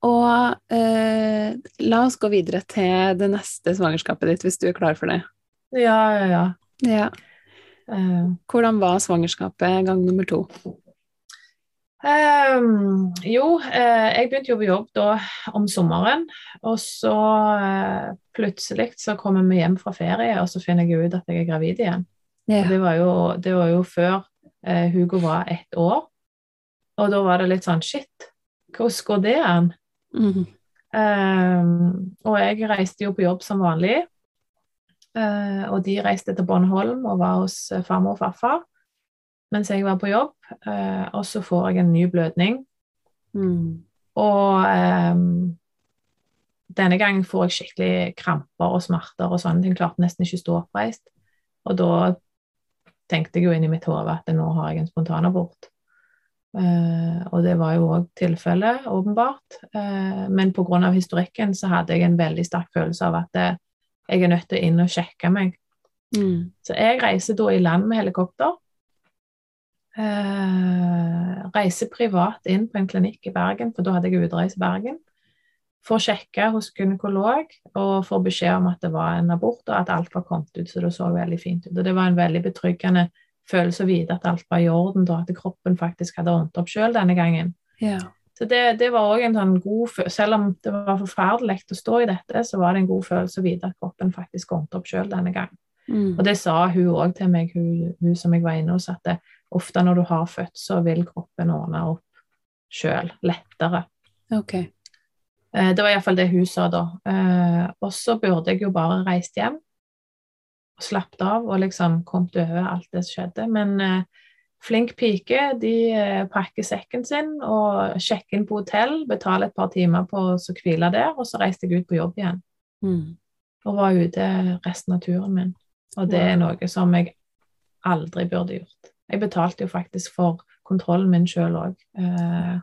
og eh, la oss gå videre til det neste svangerskapet ditt, hvis du er klar for det. Ja, ja, ja. ja. Uh, Hvordan var svangerskapet gang nummer to? Um, jo, uh, jeg begynte jo på jobb da om sommeren. Og så uh, plutselig så kommer vi hjem fra ferie, og så finner jeg ut at jeg er gravid igjen. Yeah. Det, var jo, det, var jo, før Hugo var ett år. Og da var det litt sånn Shit, hvordan går det an? Mm. Um, og jeg reiste jo på jobb som vanlig. Uh, og de reiste til Bornholm og var hos uh, farmor og farfar. mens jeg var på jobb, eh, og så får jeg en ny blødning. Mm. Og um, denne gangen får jeg skikkelig kramper og smerter og sånne ting. Klarte nesten ikke å stå oppreist. Og da tenkte jeg jo inn i mitt hode at nå har jeg en spontanabort. Uh, og det var jo òg tilfellet, åpenbart. Uh, men pga. historikken så hadde jeg en veldig sterk følelse av at uh, jeg er nødt til å inn og sjekke meg. Mm. Så jeg reiser da i land med helikopter. Uh, reiser privat inn på en klinikk i Bergen, for da hadde jeg utreist Bergen. Får sjekke hos gynekolog og får beskjed om at det var en abort, og at alt var kommet ut, så det så veldig fint ut. Og det var en veldig betryggende følelse å vite at alt var i orden, da, at kroppen faktisk hadde ordnet opp sjøl denne gangen. Ja. Så det, det var òg en sånn god følelse Selv om det var forferdelig å stå i dette, så var det en god følelse å vite at kroppen faktisk ordnet opp sjøl denne gangen. Mm. Og det sa hun òg til meg, hun, hun, som jeg var inne hos, at det, ofte når du har født, så vil kroppen ordne opp sjøl, lettere. Ok. Eh, det var iallfall det hun sa da. Eh, og så burde jeg jo bare reist hjem og slappet av og liksom kommet over alt det som skjedde. Men eh, flink pike, de eh, pakker sekken sin og sjekker inn på hotell, betaler et par timer på å hvile der, og så reiste jeg ut på jobb igjen. Mm. Og var ute resten av turen min. Og det er noe som jeg aldri burde gjort. Jeg betalte jo faktisk for kontrollen min sjøl òg. Eh,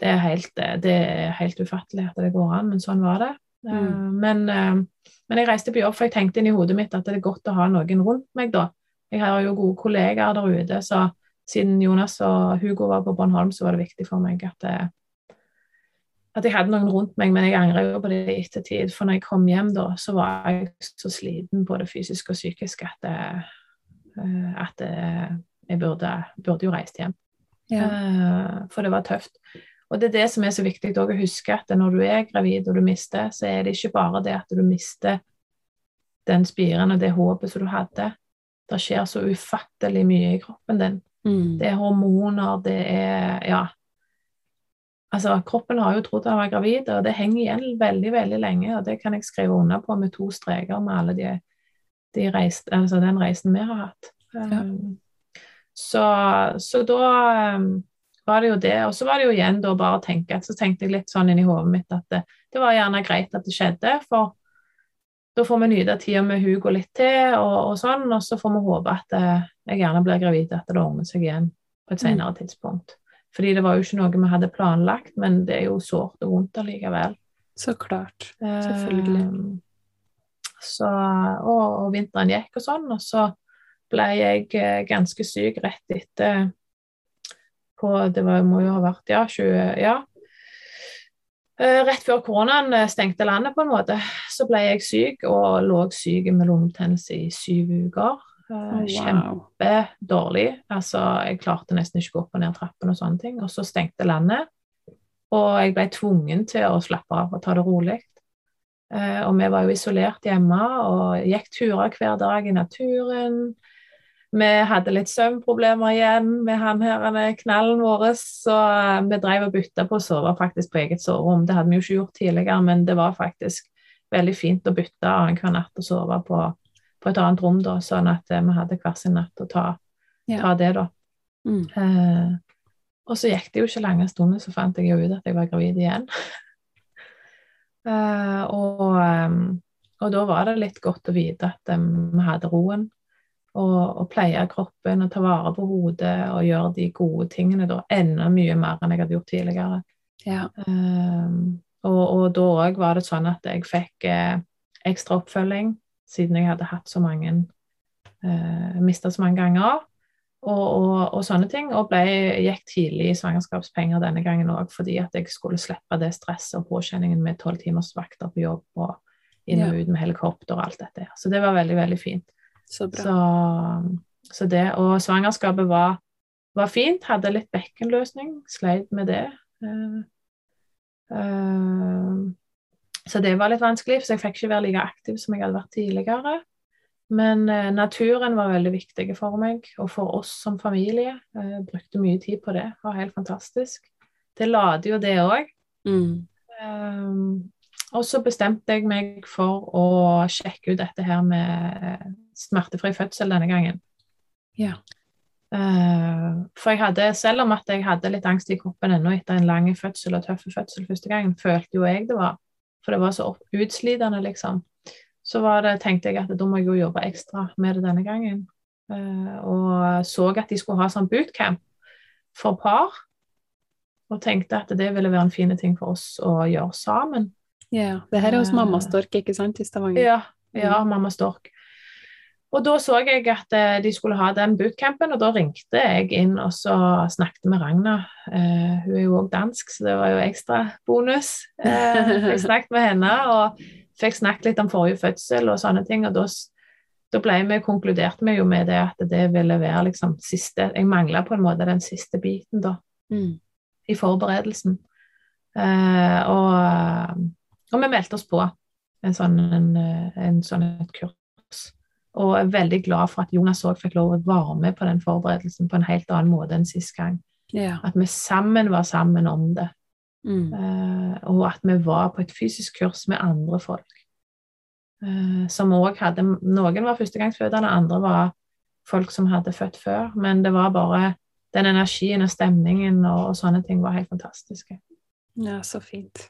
det, er helt, det er helt ufattelig at det går an, men sånn var det. Eh, Mm. Men, eh, men jeg reiste på jobb, for jeg tenkte inn i hodet mitt at det er godt å ha noen rundt meg da. Jeg har jo gode kollegaer der ute, så siden Jonas og Hugo var på Bornholm, så var det viktig for meg at, det, at jeg hadde noen rundt meg, men jeg angrer jo på det i ettertid. For når jeg kom hjem da, så var jeg så sliten både fysisk og psykisk at, det, at det, jeg burde, burde jo reist hjem. Ja. Eh, For det var tøft. Og det er det som er så viktig å huske, at når du er gravid og du mister, så er det ikke bare det at du mister den spiren og det håpet som du hadde. Det skjer så ufattelig mye i kroppen din. Mm. Det er hormoner, det er Ja. Altså, kroppen har jo trodd han var gravid, og det henger igjen veldig, veldig lenge, og det kan jeg skrive under på med to streker med alle de, de reist, altså den reisen vi har hatt. Ja. Um, så, så da um, var det jo det. Og så var det jo igjen da bare å tenke Så tenkte jeg litt sånn inni hodet mitt at det, det var gjerne greit at det skjedde, for da får vi nyte tida med Hugo litt til, og, og sånn, og så får vi håpe at eh, jeg gjerne blir gravid, at det ordner seg igjen på et senere tidspunkt. Fordi det var jo ikke noe vi hadde planlagt, men det er jo sårt og vondt allikevel. Så klart. Selvfølgelig. Eh, Så, og, og vinteren gikk og sånn, og så ble jeg eh, ganske syk rett etter på Det var, må jo ha vært, ja, 20 Ja. Eh, Rett før koronaen eh, stengte landet, på en måte, så ble jeg syk og lå syk med lungebetennelse i syv uker. Oh, wow. Kjempedårlig. Altså, jeg klarte nesten ikke å gå opp og ned trappen og sånne ting. Og så stengte landet, og jeg ble tvungen til å slappe av og ta det rolig. Og vi var jo isolert hjemme og gikk turer hver dag i naturen. Vi hadde litt søvnproblemer igjen med han her, er knallen vår, så eh, vi drev og bytta på å sove faktisk på eget soverom. Det hadde vi jo ikke gjort tidligere, men det var faktisk veldig fint å bytte annenhver natt og sove på, på et annet rom, da, sånn at eh, vi hadde hver sin natt å ta, Ja. ta det, da. Mm. Eh, og så gikk det jo ikke lange stunden, så fant jeg jo ut at jeg var gravid igjen. Eh, og, eh, og da var det litt godt å vite at vi hadde roen. Og, og pleie kroppen og ta vare på hodet og gjøre de gode tingene da enda mye mer enn jeg hadde gjort tidligere. Ja. Um, og, og da òg var det sånn at jeg fikk eh, ekstra oppfølging, siden jeg hadde hatt så mange eh, Mista så mange ganger. Og, og, og sånne ting. Og ble, gikk tidlig i svangerskapspenger denne gangen òg, fordi at jeg skulle slippe det stresset og påkjenningen med tolv timers vakter på jobb og inn og ut med helikopter og alt dette. Så det var veldig, veldig fint. Så. Så, så det, og svangerskapet var, var fint. Hadde litt bekkenløsning, sleit med det. Uh, uh, så det var litt vanskelig, for jeg fikk ikke være like aktiv som jeg hadde vært tidligere. Men uh, naturen var veldig viktig for meg, og for oss som familie. Jeg brukte mye tid på det. Det var helt fantastisk. Det lader jo, det òg. Mm. Um, og så bestemte jeg meg for å sjekke ut dette her med smertefri fødsel denne gangen. Ja. Uh, for jeg hadde, selv om at jeg hadde litt angst i kroppen ennå etter en lang fødsel og tøff fødsel første gangen, følte jo jeg det var. For det var så utslitende, liksom. Så det, tenkte jeg at da må jeg jo jobbe ekstra med det denne gangen. Uh, og så at de skulle ha sånn bootcamp for par. Og tenkte at det ville være en fin ting for oss å gjøre sammen. Ja, Det her er hos Mamma eh, Stork, ikke sant? I Stavanger. Ja, ja mm. Mamma Stork. Og da så jeg at eh, de skulle ha den bootcampen, og da ringte jeg inn og så snakket med Ragna. Uh, hun er jo òg dansk, så det var jo ekstra bonus. <laughs> Uh, jeg snakket med henne og fikk snakket litt om forrige fødsel og sånne ting. og da, da ble vi, konkluderte vi jo med det at det ville være liksom siste Jeg mangla på en måte den siste biten, da, mm. i forberedelsen. Uh, og, og, vi meldte oss på en sånn, en, en sånn et kurs og er veldig glad for at Jonas òg fikk lov å være med på den forberedelsen på en helt annen måte enn sist gang. Ja. At vi sammen var sammen om det. Mm. Uh, og at vi var på et fysisk kurs med andre folk. Uh, som òg hadde Noen var førstegangsfødende, andre var folk som hadde født før. Men det var bare den energien og stemningen og, og sånne ting var helt fantastiske. Ja, så fint.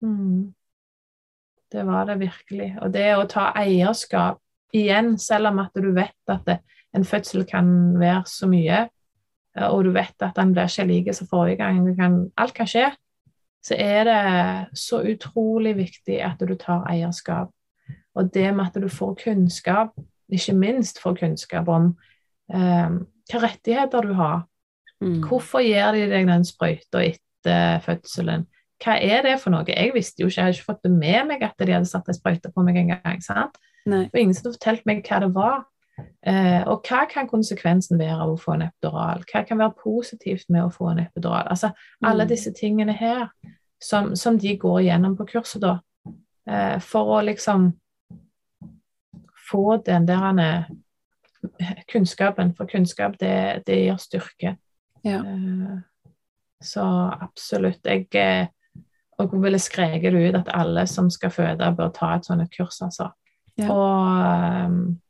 Mm. Det var det virkelig. Og det å ta eierskap igjen, selv om at du vet at det, en fødsel kan være så mye, eh, og du vet at den blir ikke like som forrige gang, kan, alt kan skje, så er det så utrolig viktig at du tar eierskap. Og det med at du får kunnskap, ikke minst får kunnskap om eh, hva rettigheter du har. Mm. Hvorfor gir de deg den sprøyta etter fødselen? Hva er det for noe? Jeg visste jo ikke, jeg hadde ikke fått det med meg at de hadde satt en sprøyte på meg engang. Og ingen som fortalte meg hva det var. Eh, og hva kan konsekvensen være av å få en epidural? Hva kan være positivt med å få en epidural? Altså alle mm. disse tingene her som, som, de går igjennom på kurset, da. Eh, for å liksom få den der eh, kunnskapen. For kunnskap, det, det gir styrke. Ja. Eh, så absolutt. Jeg eh, og ville skreket ut at alle som skal føde, bør ta et sånt kurs, altså. Ja. Og, um,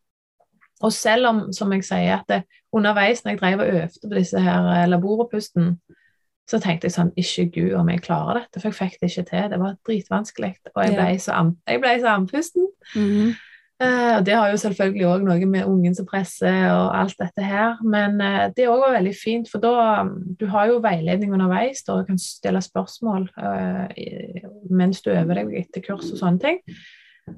og, selv om, som jeg sier, at det, underveis når jeg drev og øvde på disse her eh, så tenkte jeg sånn Ikke gud om jeg klarer dette, for jeg fikk det ikke til. Det var dritvanskelig. Og jeg ble så, jeg ble så andpusten. Mm -hmm. Uh, og det har jo selvfølgelig òg noe med ungen som presser og alt dette her. Men uh, det òg var veldig fint, for da um, Du har jo veiledning underveis, da du kan stille spørsmål uh, mens du øver deg etter kurs og sånne ting.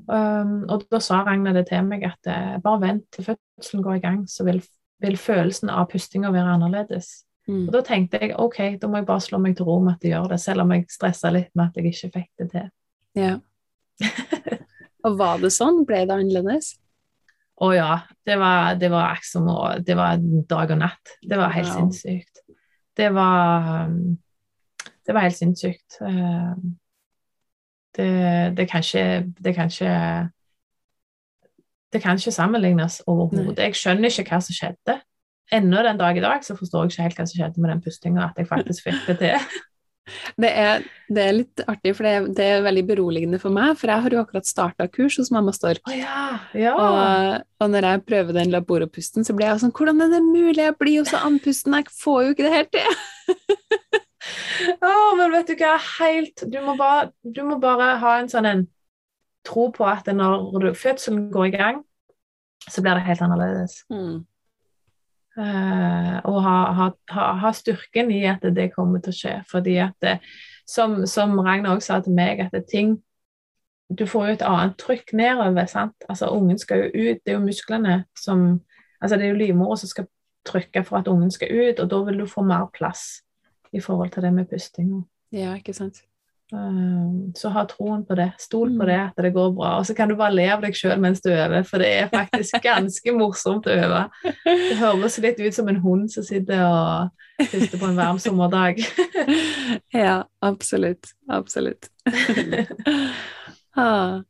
Um, og da sa Ragna det til meg at bare vent til fødselen går i gang, så vil, vil følelsen av pustinga være annerledes. Mm. Og da tenkte jeg ok, da må jeg bare slå meg til ro med at jeg gjør det, selv om jeg stressa litt med at jeg ikke fikk det til. Ja. <laughs> og var det sånn? Ble det annerledes? Å oh, ja. Det var, det var som å Det var dag og natt. Det var helt wow. sinnssykt. Det var um, Det var helt sinnssykt. Uh, det, det, kan ikke, det kan ikke Det kan ikke sammenlignes overhodet. Jeg skjønner ikke hva som skjedde. Ennå den dag i dag så forstår jeg ikke helt hva som skjedde med den pustinga, at jeg faktisk fikk det til. <laughs> Det er, det er, litt artig, for det er, det er, veldig beroligende for meg. For jeg har jo akkurat starta kurs hos Mamma Stork. Oh, ja, ja. Og, og, når jeg prøver den laboropusten, så blir jeg sånn Hvordan er det mulig? Jeg blir jo så andpusten, jeg får jo ikke det helt til. <laughs> oh, men vet du hva, helt Du må bare, du må bare ha en sånn en tro på at når du, fødselen går i gang, så blir det helt annerledes. Mm. Uh, og ha, ha, ha, styrken i at det kommer til å skje. Fordi at det, som, som Ragnar også sa til meg, at det, ting Du får jo et annet trykk nedover. sant? Altså Ungen skal jo ut. Det er jo musklene som Altså det er jo livmora som skal trykke for at ungen skal ut, og da vil du få mer plass i forhold til det med pusting. Ja, ikke sant. Um, så ha troen på det. Stol på mm. det, at det går bra. Og så kan du bare le av deg sjøl mens du øver, for det er faktisk ganske morsomt å øve. Det høres litt ut som en hund som sitter og puster på en varm sommerdag. <laughs> ja, absolutt. Absolutt. <laughs> ah.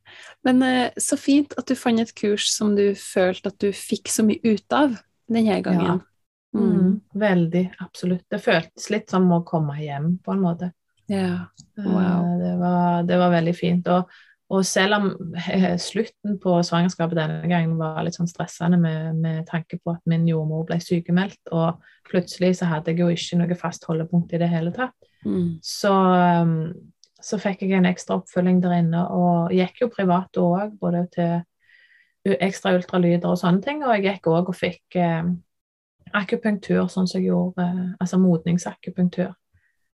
Men eh, så fint at du fant et kurs som du følte at du fikk så mye ut av denne gangen. Ja. Mm. mm. Veldig. Absolutt. Det føltes litt som å komme hjem, på en måte. Ja. Eh, wow. Det var, det var veldig fint. Og, og selv om eh, slutten på svangerskapet denne gangen var litt sånn stressende med, med tanke på at min jordmor ble sykemeldt, og plutselig så hadde jeg jo ikke noe fast holdepunkt i det hele tatt, mm. så, um, så fikk jeg en ekstra oppfølging der inne, og gikk jo privat òg, både til ekstra ultralyder og sånne ting, og jeg gikk òg og fikk eh, akupunktur, sånn som jeg gjorde, eh, altså modningsakupunktur.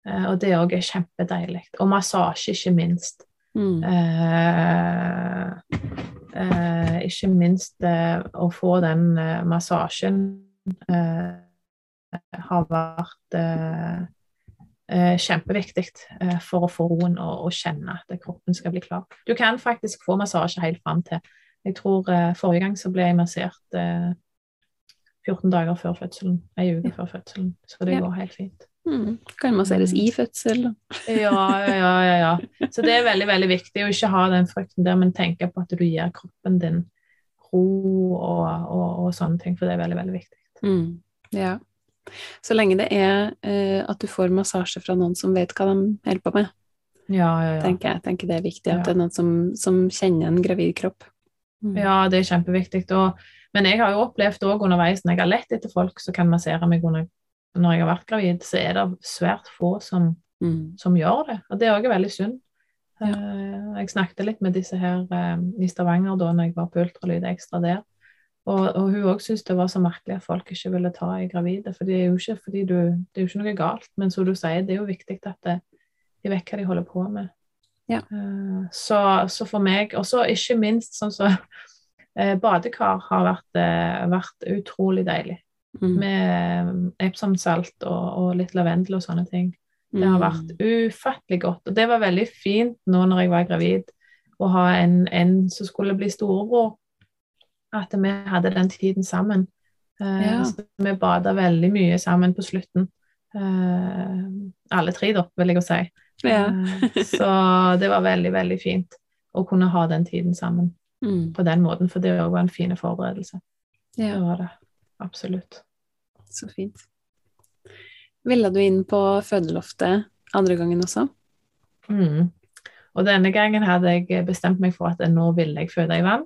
Eh, og det òg er kjempedeilig. Og massasje, ikke minst. Mm. Eh, eh, ikke minst eh, å få den eh, massasjen eh, har vært eh, kjempeviktig for å få roen og, og, kjenne at kroppen skal bli klar. Du kan faktisk få massasje helt fram til Jeg tror forrige gang så ble jeg massert 14 dager før fødselen, ei uke før fødselen, så det ja. går helt fint. Mm. Kan masseres i fødsel. ja, ja, ja, ja. Så det er veldig veldig viktig å ikke ha den frykten der, men tenke på at du gir kroppen din ro og, og, og sånne ting, for det er veldig, veldig viktig. Mm. Ja. Så lenge det er uh, at du får massasje fra noen som vet hva de holder på med, ja, ja, ja. Tenker jeg tenker det er viktig at det er noen som, som kjenner en gravid kropp. Mm. Ja, det er kjempeviktig. Og, men jeg har jo opplevd òg underveis når jeg har lett etter folk som kan massere meg under når jeg har vært gravid, så er det svært få som, mm. som gjør det. Og det er òg veldig synd. Ja. Uh, jeg snakket litt med disse her uh, i Stavanger da når jeg var på ultralyd ekstra der. Og, og hun òg syntes det var så merkelig at folk ikke ville ta i gravide. For det er jo ikke fordi du, det er jo ikke noe galt, men som du sier, det er jo viktig at det, de vet hva de holder på med. Ja. Uh, så, så, for meg Og så ikke minst sånn så badekar har vært, vært utrolig deilig. Mm. Med Epsom-salt og, og, litt lavendel og sånne ting. Det har vært mm. ufattelig godt. Og det var veldig fint nå når jeg var gravid, å ha en, en som skulle bli storebror. At vi hadde den tiden sammen. Uh, ja. vi bada veldig mye sammen på slutten. Uh, alle tre, da, vil jeg jo si. Ja. uh, så det var veldig, veldig fint å kunne ha den tiden sammen mm. på den måten, for det var en fin forberedelse. Ja. Det var det. Absolutt. Så fint. Ville du inn på fødeloftet andre gangen også? Mm. Og denne gangen hadde jeg bestemt meg for at nå ville jeg føde i vann.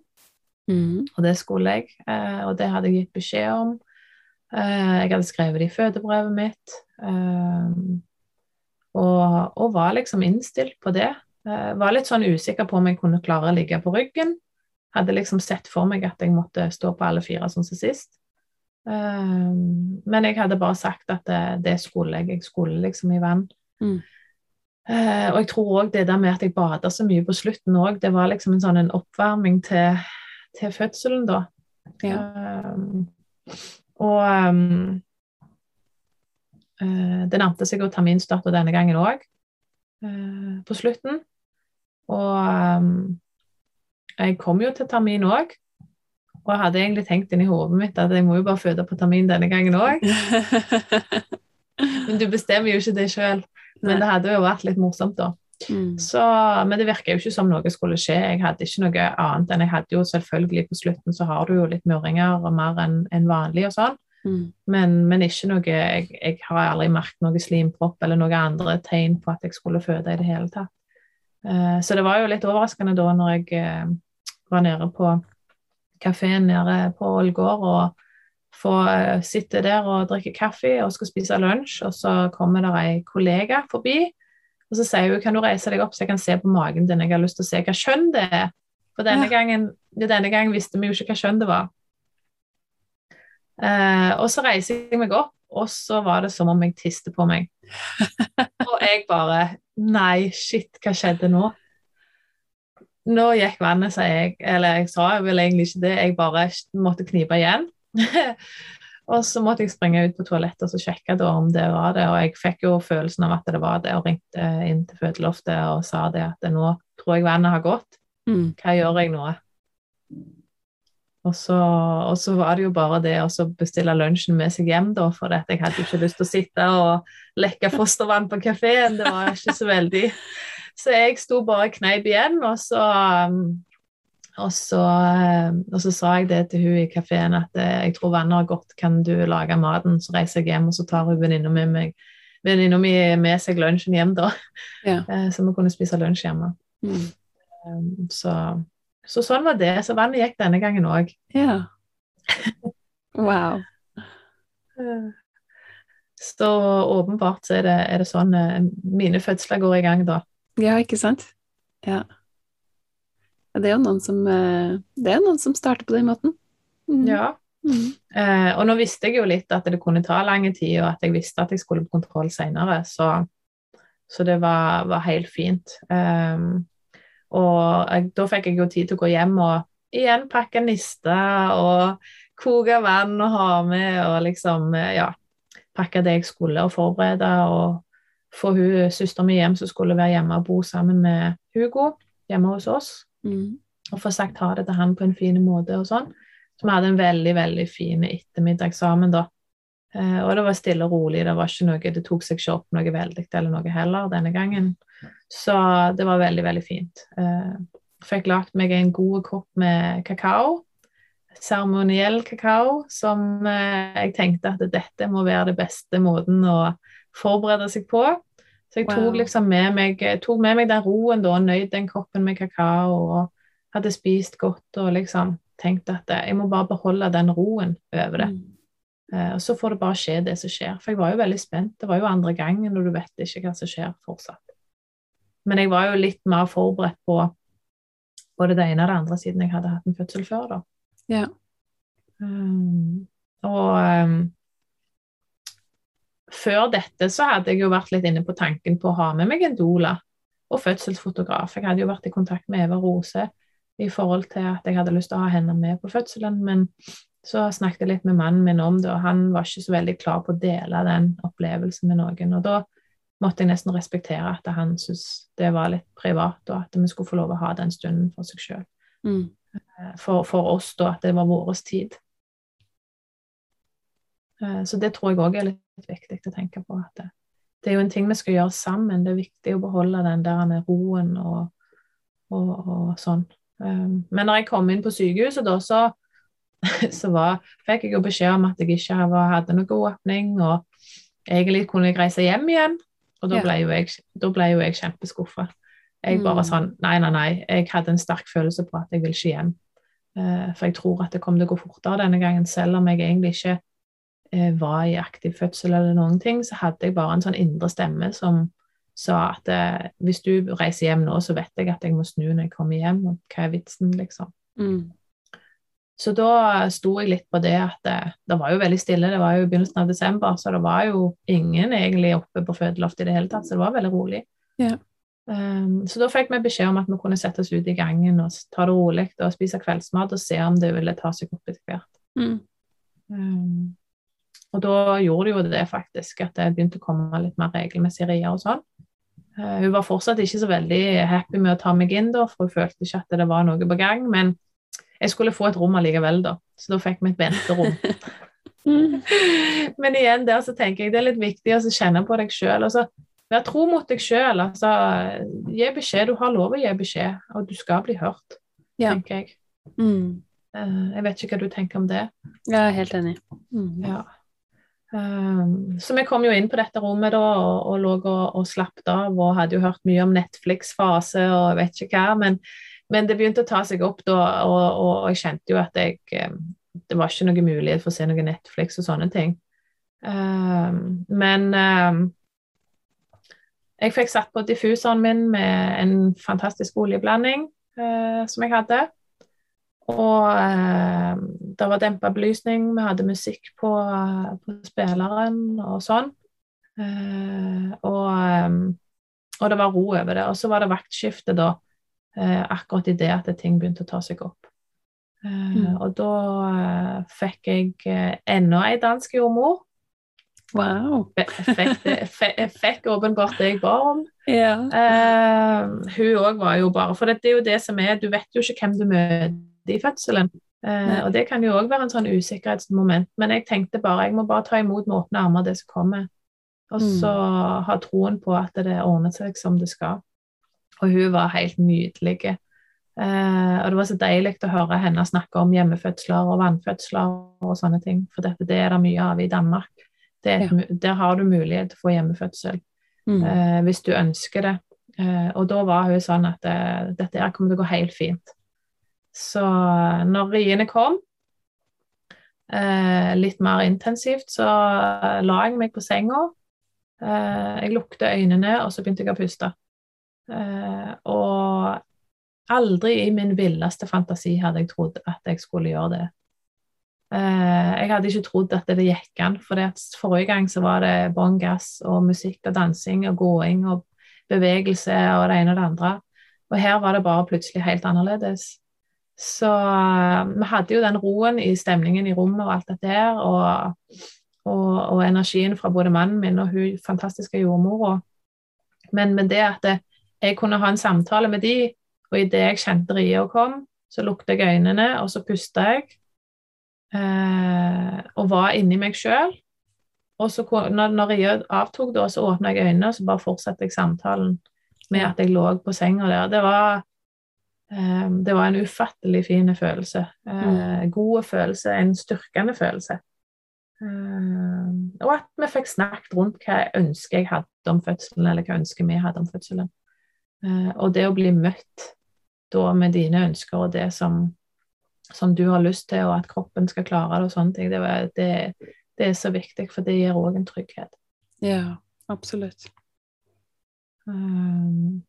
Mm. Og det skulle jeg, eh, og det hadde jeg gitt beskjed om. Eh, jeg hadde skrevet det i fødebrevet mitt, eh, og, og, var liksom innstilt på det. Var litt sånn usikker på om jeg kunne klare å ligge på ryggen. Hadde liksom sett for meg at jeg måtte stå på alle fire sånn som sist. Um, men jeg hadde bare sagt at det, det, skulle jeg. Jeg skulle liksom i vann. Mm. Uh, og jeg tror òg det der med at jeg bada så mye på slutten òg, det var liksom en sånn en oppvarming til, til fødselen, da. Ja. Um, og um, uh, det nærmte seg jo terminstart denne gangen òg, uh, eh, på slutten. Og jeg kom jo til termin òg. Og jeg hadde egentlig tenkt inn i hodet mitt at jeg må jo bare føde på termin denne gangen òg. <laughs> men du bestemmer jo ikke det sjøl. Men det hadde jo vært litt morsomt, da. Mm. Så, men det virka jo ikke som noe skulle skje. Jeg hadde ikke noe annet enn jeg hadde jo selvfølgelig på slutten så har du jo litt murringer og mer enn en vanlig og sånn. Mm. Men, men, ikke noe jeg, jeg har aldri merket noe slimpropp eller noe andre tegn på at jeg skulle føde i det hele tatt. Uh, så det var jo litt overraskende da når jeg uh, var nede på kafeen nede på Ålgård og få uh, sitte der og drikke kaffe og skal spise lunsj, og så kommer det ei kollega forbi, og så sier hun kan du reise deg opp så jeg kan se på magen din, jeg har lyst til å se hva kjønn det er. For denne, ja. gangen, denne gangen visste vi jo ikke hva kjønn det var. Eh, og så reiser jeg meg opp, og så var det som om jeg tiste på meg. <laughs> og jeg bare Nei, shit, hva skjedde nå? Nå gikk vannet, sa jeg. Eller jeg sa vel egentlig ikke det, jeg bare måtte knipe igjen. <laughs> og så måtte jeg springe ut på toalettet og så sjekke da om det var det. Og jeg fikk jo følelsen av at det var det, og ringte inn til fødeloftet og sa det at nå tror jeg vannet har gått. Mm. Hva gjør jeg nå? Og så, og så, var det jo bare det å bestille lunsjen med seg hjem, da, for jeg hadde jo ikke lyst til å sitte og lekke fostervann på kafeen. Det var ikke så veldig så jeg sto bare kneip igjen, og så, um, og så, um, og så sa jeg det til hun i kafeen at eh, jeg tror vannet har gått, kan du lage maten? Så reiser jeg hjem, og så tar hun venninna mi med, med, med seg lunsjen hjem, da. Ja. Eh, så vi kunne spise lunsj hjemme. Mm. Um, så, så, sånn var det. Så vannet gikk denne gangen òg. Ja. <laughs> Wow. Så åpenbart så er det, er det sånn eh, mine fødsler går i gang da. Ja, ikke sant? Ja. Det er jo noen som, eh, det er noen som starter på den måten. Mm. Ja. Mm. Eh, og nå visste jeg jo litt at det kunne ta lang tid, og at jeg visste at jeg skulle på kontroll senere, så, så det var, var, helt fint. Um, og jeg, da fikk jeg jo tid til å gå hjem og igjen pakke nister og koke vann og ha med, og liksom, eh, ja pakke det jeg skulle, og forberede og få hun søsteren min hjem som skulle være hjemme og bo sammen med Hugo hjemme hos oss. Mm. Og få sagt ha det til han på en fin måte og sånn. Så vi hadde en veldig, veldig fin ettermiddag sammen da. Eh, og det var stille og rolig, det var ikke noe, det tok seg ikke opp noe veldig eller noe heller denne gangen. Så det var veldig, veldig fint. Eh, fikk lagt meg en god kopp med kakao seremoniell kakao som eh, jeg tenkte at dette må være det beste måten å forberede seg på. Så jeg tok liksom med meg, tok med meg den roen da, nøyd den koppen med kakao og hadde spist godt og liksom tenkt at jeg må bare beholde den roen over det. Mm. Uh, og så får det bare skje det som skjer. For jeg var jo veldig spent. Det var jo andre gangen, og du vet ikke hva som skjer fortsatt. Men jeg var jo litt mer forberedt på både det ene og det andre siden jeg hadde hatt en fødsel før, da. Ja. Um, og um, før dette så hadde jeg jo vært litt inne på tanken på å ha med meg en doula og fødselsfotograf. Jeg hadde jo vært i kontakt med Eva Rose i forhold til at jeg hadde lyst til å ha henne med på fødselen, men så snakket jeg litt med mannen min om det, og han var ikke så veldig klar på å dele den opplevelsen med noen. Og da måtte jeg nesten respektere at han syntes det var litt privat, og at vi skulle få lov å ha den stunden for seg sjøl. Mm. Eh, for, for, oss da, at det var vår tid. Eh, så det tror jeg òg er litt viktig å tenke på. at det, det, er jo en ting vi skal gjøre sammen. Det er viktig å beholde den der roen og, og, og sånn. Eh, men når jeg kom inn på sykehuset da, så, <laughs> så var, fikk jeg jo beskjed om at jeg ikke hadde noe åpning, og egentlig kunne jeg reise hjem igjen. Og da ble jo jeg, da ble jo jeg kjempeskuffa. Jeg bare mm. sånn Nei, nei, nei. Jeg hadde en sterk følelse på at jeg vil ikke hjem. Uh, for jeg tror at det kom til å gå fortere denne gangen, selv om jeg egentlig ikke uh, var i aktiv fødsel eller noen ting, så hadde jeg bare en sånn indre stemme som sa at uh, hvis du reiser hjem nå, så vet jeg at jeg må snu når jeg kommer hjem, og hva er vitsen, liksom. Mm. Så da sto jeg litt på det at det, det, var jo veldig stille, det var jo begynnelsen av desember, så det var jo ingen egentlig oppe på fødeloftet i det hele tatt, så det var veldig rolig. Ja. Um, så da fikk vi beskjed om at vi kunne sette oss ut i gangen og ta det rolig og spise kveldsmat og se om det ville ta seg opp etter hvert. Mm. Um, og da gjorde det jo det faktisk, at det begynte å komme litt mer regelmessige rier og sånn. Uh, hun var fortsatt ikke så veldig happy med å ta meg inn, da, for hun følte ikke at det var noe på gang. Men jeg skulle få et rom allikevel, da. Så da fikk vi et venterom. <laughs> men igjen der så tenker jeg det er litt viktig å kjenne på deg sjøl. Vær tro mot deg sjøl. Altså, gi beskjed. Du har lov å gi beskjed, og du skal bli hørt, ja. tenker jeg. Mm. Uh, jeg vet ikke hva du tenker om det. Jeg er helt enig. Mm. Ja. Um, så vi kom jo inn på dette rommet da, og, og lå og, og slappet av og hadde jo hørt mye om Netflix-fase og jeg vet ikke hva. Men, men, det begynte å ta seg opp da, og, og jeg kjente jo at jeg Det var ikke noe mulighet for å se noe Netflix og sånne ting. Um, men um, jeg fikk satt på diffuseren min med en fantastisk oljeblanding uh, som jeg hadde. Og uh, det var dempa belysning, vi hadde musikk på, på spilleren og sånn. Uh, og, um, og, det var ro over det. Og så var det vaktskifte da, eh, akkurat i det at ting begynte å ta seg opp. Eh, mm. Og da fikk jeg enda ei dansk jordmor Wow. Fikk, fikk åpenbart det jeg ba om. Ja. Uh, hun òg var jo bare For det, er jo det som er Du vet jo ikke hvem du møter i fødselen. Uh, og det kan jo òg være en sånn usikkerhetsmoment. Men jeg tenkte bare jeg må bare ta imot med åpne armer det som kommer. Og så mm. ha troen på at det ordner seg som det skal. Og hun var helt nydelig. Uh, og det var så deilig å høre henne snakke om hjemmefødsler og vannfødsler og sånne ting. For dette, det er det mye av i Danmark. Et, ja. Der har du mulighet til å få hjemmefødsel mm. uh, hvis du ønsker det. Uh, og da var hun sånn at dette her kommer til å gå helt fint. Så når riene kom, litt mer intensivt, så la jeg meg på senga. Jeg lukket øynene, og så begynte jeg å puste. Eh, og aldri i min villeste fantasi hadde jeg trodd at jeg skulle gjøre det. Eh, jeg hadde ikke trodd at det gikk an, for forrige gang så var det bånn gass og musikk og dansing og gåing og bevegelse og det ene og det andre. Og her var det bare plutselig helt annerledes. Så uh, vi hadde jo den roen i stemningen i rommet og alt dette her, og, og, og energien fra både mannen min og hun fantastiske jordmora. Men, men det at det, jeg kunne ha en samtale med de, og idet jeg kjente ria kom, så lukta jeg øynene, og så pusta jeg. Eh, og var inni meg sjøl. Og så når, når ria avtok, da, så åpna jeg øynene, og så bare fortsatte jeg samtalen med at jeg lå på senga der. Det var eh, det var en ufattelig fin følelse. Eh, mm. God følelse, en styrkende følelse. Uh, og at vi fikk snakket rundt hva jeg ønsker jeg hadde om fødselen, eller hva ønsker vi hadde om fødselen. Eh, og det å bli møtt da med dine ønsker og det som, som du har lyst til, og at kroppen skal klare det og sånne ting, det, det, det er så viktig, for det gir òg en trygghet. Ja, absolutt. Um,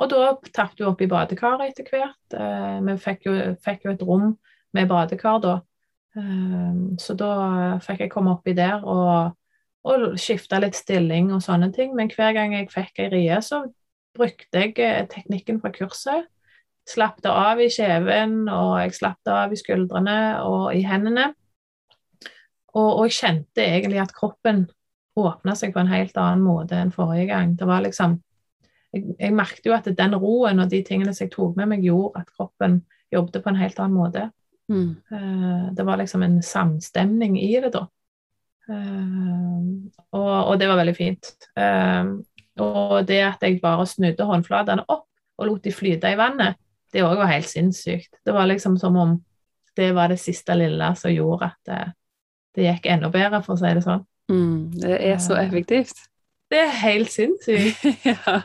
og da tapte vi opp i badekaret etter hvert. Uh, vi fikk jo, fikk jo, et rom med badekar da. Um, så da fikk jeg komme oppi der og, og skifte litt stilling og sånne ting. Men hver gang jeg fikk ei rie, så brukte jeg eh, teknikken fra kurset. Slapp det av i kjeven, og jeg slapp det av i skuldrene og i hendene. Og, og jeg kjente egentlig at kroppen åpna seg på en helt annen måte enn forrige gang. Det var liksom jeg, jeg merket jo at den roen og de tingene som jeg tok med meg, gjorde at kroppen jobbet på en helt annen måte. Mm. Uh, det var liksom en samstemning i det, da. Uh, og, og, det var veldig fint. Uh, og det at jeg bare snudde håndflatene opp og lot de flyte i vannet, det òg var helt sinnssykt. Det var liksom som om det var det siste lille som gjorde at det, det gikk enda bedre, for å si det sånn. Mm, det er så effektivt. Det er helt sinnssykt. <laughs> ja.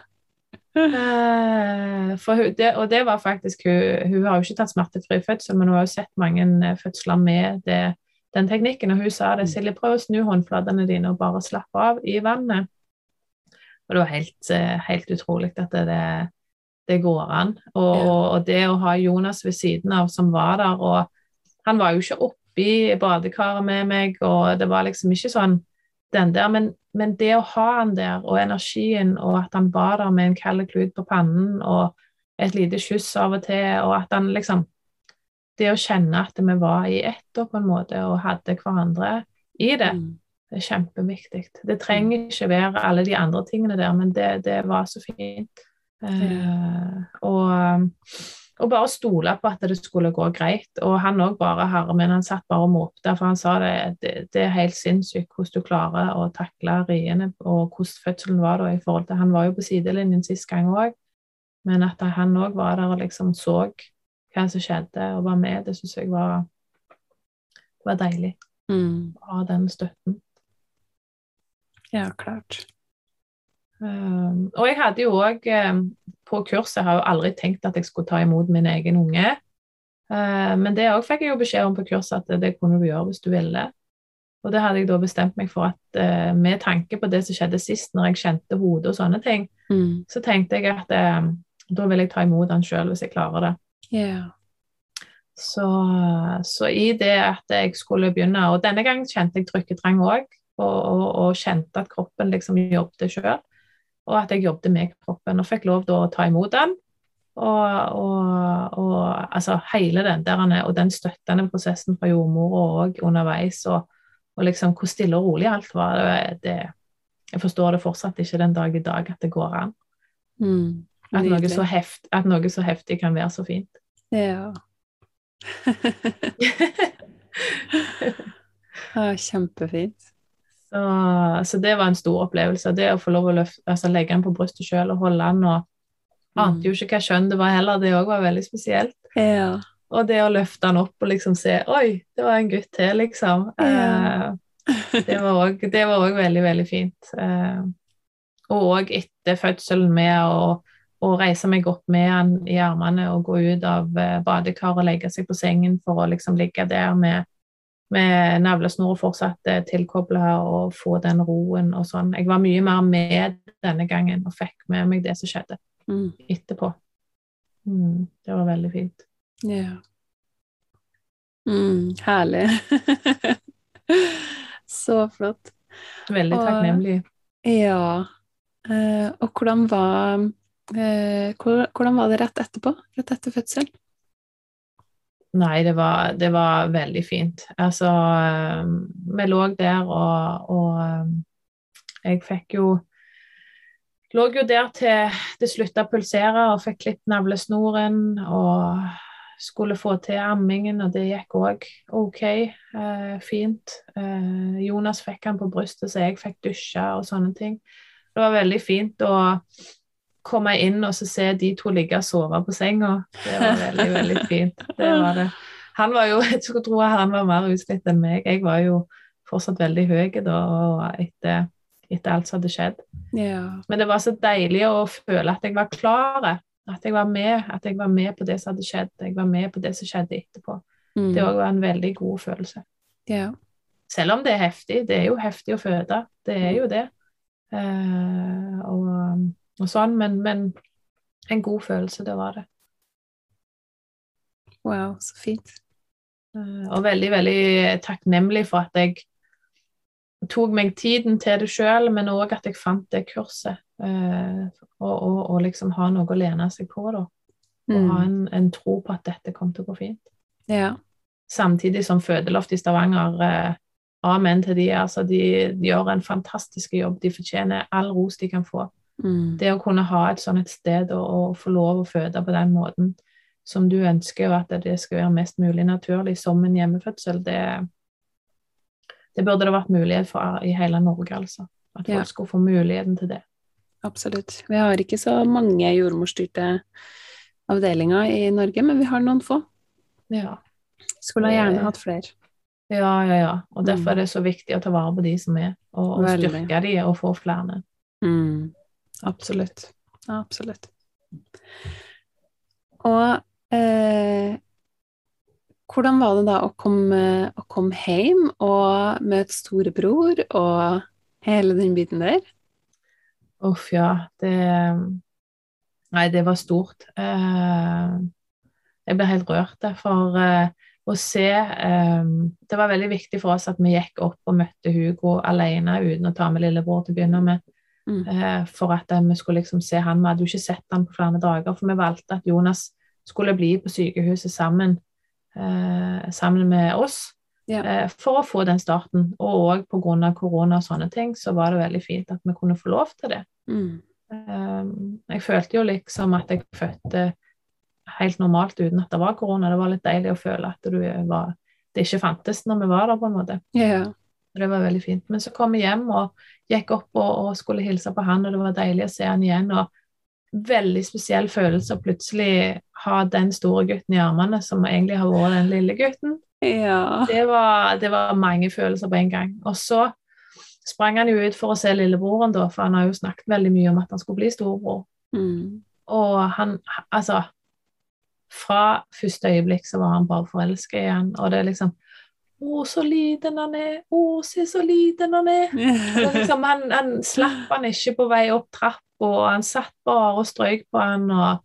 Uh, hun, det, og det var faktisk hun, hun har jo ikke tatt smertefri fødsel, men hun har jo sett mange eh, fødsler med det, den teknikken. Og hun sa det, mm. Silje, prøv å snu håndflatene dine og bare slappe av i vannet. Og det var helt, eh, helt utrolig at det, det, går an. Og, ja. og, det å ha Jonas ved siden av som var der, og han var jo ikke oppi badekaret med meg, og det var liksom ikke sånn den der, men men det å ha han der, og energien, og at han var der med en kald klut på pannen, og et lite kyss av og til, og at han liksom Det å kjenne at vi var i ett, på en måte, og hadde hverandre i det, mm. Det er kjempeviktig. Det trenger ikke være alle de andre tingene der, men det, det var så fint. Eh, og og bare stole på at det skulle gå greit. Og han òg bare herre min, han satt bare og måpte, for han sa det, det, det er helt sinnssykt hvordan du klarer å takle riene, og hvordan fødselen var da i forhold til Han var jo på sidelinjen sist gang òg, men at han òg var der og liksom så hva som skjedde, og var med, det syns jeg var, var deilig. Mm. Å ha den støtten. Ja, klart. Um, og jeg hadde jo òg um, på kurset har jeg jo aldri tenkt at jeg skulle ta imot min egen unge. Uh, men det òg fikk jeg jo beskjed om på kurset at det kunne du gjøre hvis du ville. Og det hadde jeg da bestemt meg for at uh, med tanke på det som skjedde sist, når jeg kjente hodet og sånne ting, mm. så tenkte jeg at uh, da vil jeg ta imot han sjøl hvis jeg klarer det. Yeah. Så, så, i det at jeg skulle begynne Og denne gangen kjente jeg trykketrang òg, og, og, og, kjente at kroppen liksom jobbet sjøl og at jeg jobbet med kroppen. Og fikk lov da å ta imot den. Og, og, altså hele den der, og den støttende prosessen fra jordmora òg underveis, og, liksom hvor stille og rolig alt var. Det, jeg forstår det fortsatt ikke den dag i dag at det går an. Mm, at, noe så heft, at noe så heftig kan være så fint. Ja. <laughs> ja kjempefint. Så, så, det var en stor opplevelse. Det å få lov å løfte, altså legge den på brystet sjøl og holde den og Ante jo ikke hva kjønn det var heller, det òg var veldig spesielt. Ja. Og det å løfte den opp og liksom se Oi, det var en gutt til, liksom. Ja. Eh, det var òg veldig, veldig fint. Eh, og òg etter fødselen med å å reise meg opp med han i armene og gå ut av badekar badekaret og legge seg på sengen for å liksom ligge der med, med navlesnor fortsatt eh, tilkobla og få den roen og sånn. Jeg var mye mer med denne gangen og fikk med meg det som skjedde mm. etterpå. Mm, det var veldig fint. Ja. Mm, herlig. <laughs> Så flott. Veldig takknemlig. Ja. Uh, og hvordan var uh, hvordan var det rett etterpå? Rett etter fødselen? Nei, det var, det var veldig fint. Altså, uh, vi lå der, og, og jeg fikk jo Lå jo der til det slutta å pulsere og fikk klippet navlesnoren og skulle få til ammingen, og det gikk òg OK. Eh, fint. Eh, Jonas fikk han på brystet, så jeg fikk dusja og sånne ting. Det var veldig fint å komme inn og se de to ligge og sove på senga. Det var veldig, veldig fint. Det var det. Han var jo, <laughs> Jeg skulle tro han var mer utslitt enn meg. Jeg var jo fortsatt veldig høy da, etter, etter alt som hadde skjedd. Ja. Men det var så deilig å føle at jeg var klar at jeg var med, at jeg var med på det som hadde skjedd. Jeg var med på det som skjedde etterpå. Mm. Det òg var en veldig god følelse. Ja. Selv om det er heftig. Det er jo heftig å føde. Det er jo det. Uh, og, og, sånn, men, men, en god følelse, det var det. Wow, så fint. Eh, og veldig, veldig takknemlig for at jeg tok meg tiden til det sjøl, men òg at jeg fant det kurset. Eh, og, og, og, liksom ha noe å lene seg på, da. Og mm. ha en, en, tro på at dette kom til å gå fint. Ja. Samtidig som Fødeloft i Stavanger eh, Amen til de. Altså, de, de, gjør en fantastisk jobb. De fortjener all ros de kan få. Mm. Det å kunne ha et sånt et sted og, og, få lov å føde på den måten som du ønsker, og at det skal være mest mulig naturlig som en hjemmefødsel, det, det burde det vært mulighet for i hele Norge, altså. At folk ja. skulle få muligheten til det. Absolutt. Vi har ikke så mange jordmorstyrte avdelinger i Norge, men vi har noen få. Ja. Skulle gjerne hatt flere. Ja, ja, ja. Og derfor mm. er det så viktig å ta vare på de som er, og, og styrke de og få flere. Mm. Absolutt. Absolutt. Og eh, hvordan var det da å komme, å komme hjem og møte storebror og hele den biten der? Uff, ja. Det Nei, det var stort. Eh, jeg ble helt rørt, for eh, å se eh, Det var veldig viktig for oss at vi gikk opp og møtte Hugo alene uten å ta med lillebror til å begynne med. Mm. For at vi skulle liksom se han. Vi hadde jo ikke sett han på flere dager, for vi valgte at Jonas skulle bli på sykehuset sammen, sammen med oss. Ja. Eh, for å få den starten. Og òg pga. korona og sånne ting, så var det veldig fint at vi kunne få lov til det. Mm. Jeg følte jo liksom at jeg fødte helt normalt uten at det var korona. Det var litt deilig å føle at var, det ikke fantes når vi var der, på en måte. Yeah. Det var veldig fint. Men så kom vi hjem og gikk opp og, og, skulle hilse på han, og det var deilig å se han igjen. og Veldig spesiell følelse å plutselig ha den store gutten i armene, som egentlig har vært den lille gutten. Ja. Det, var, det, var, mange følelser på en gang. Og så sprang han jo ut for å se lillebroren, da, for han har jo snakket veldig mye om at han skulle bli storebror. Mm. Og han Altså Fra første øyeblikk så var han bare forelska i han, og det er liksom å, så liten han er! Å, se så liten han er! Liksom, han, han slapp han ikke på vei opp trappa, han satt bare og strøyk på han, og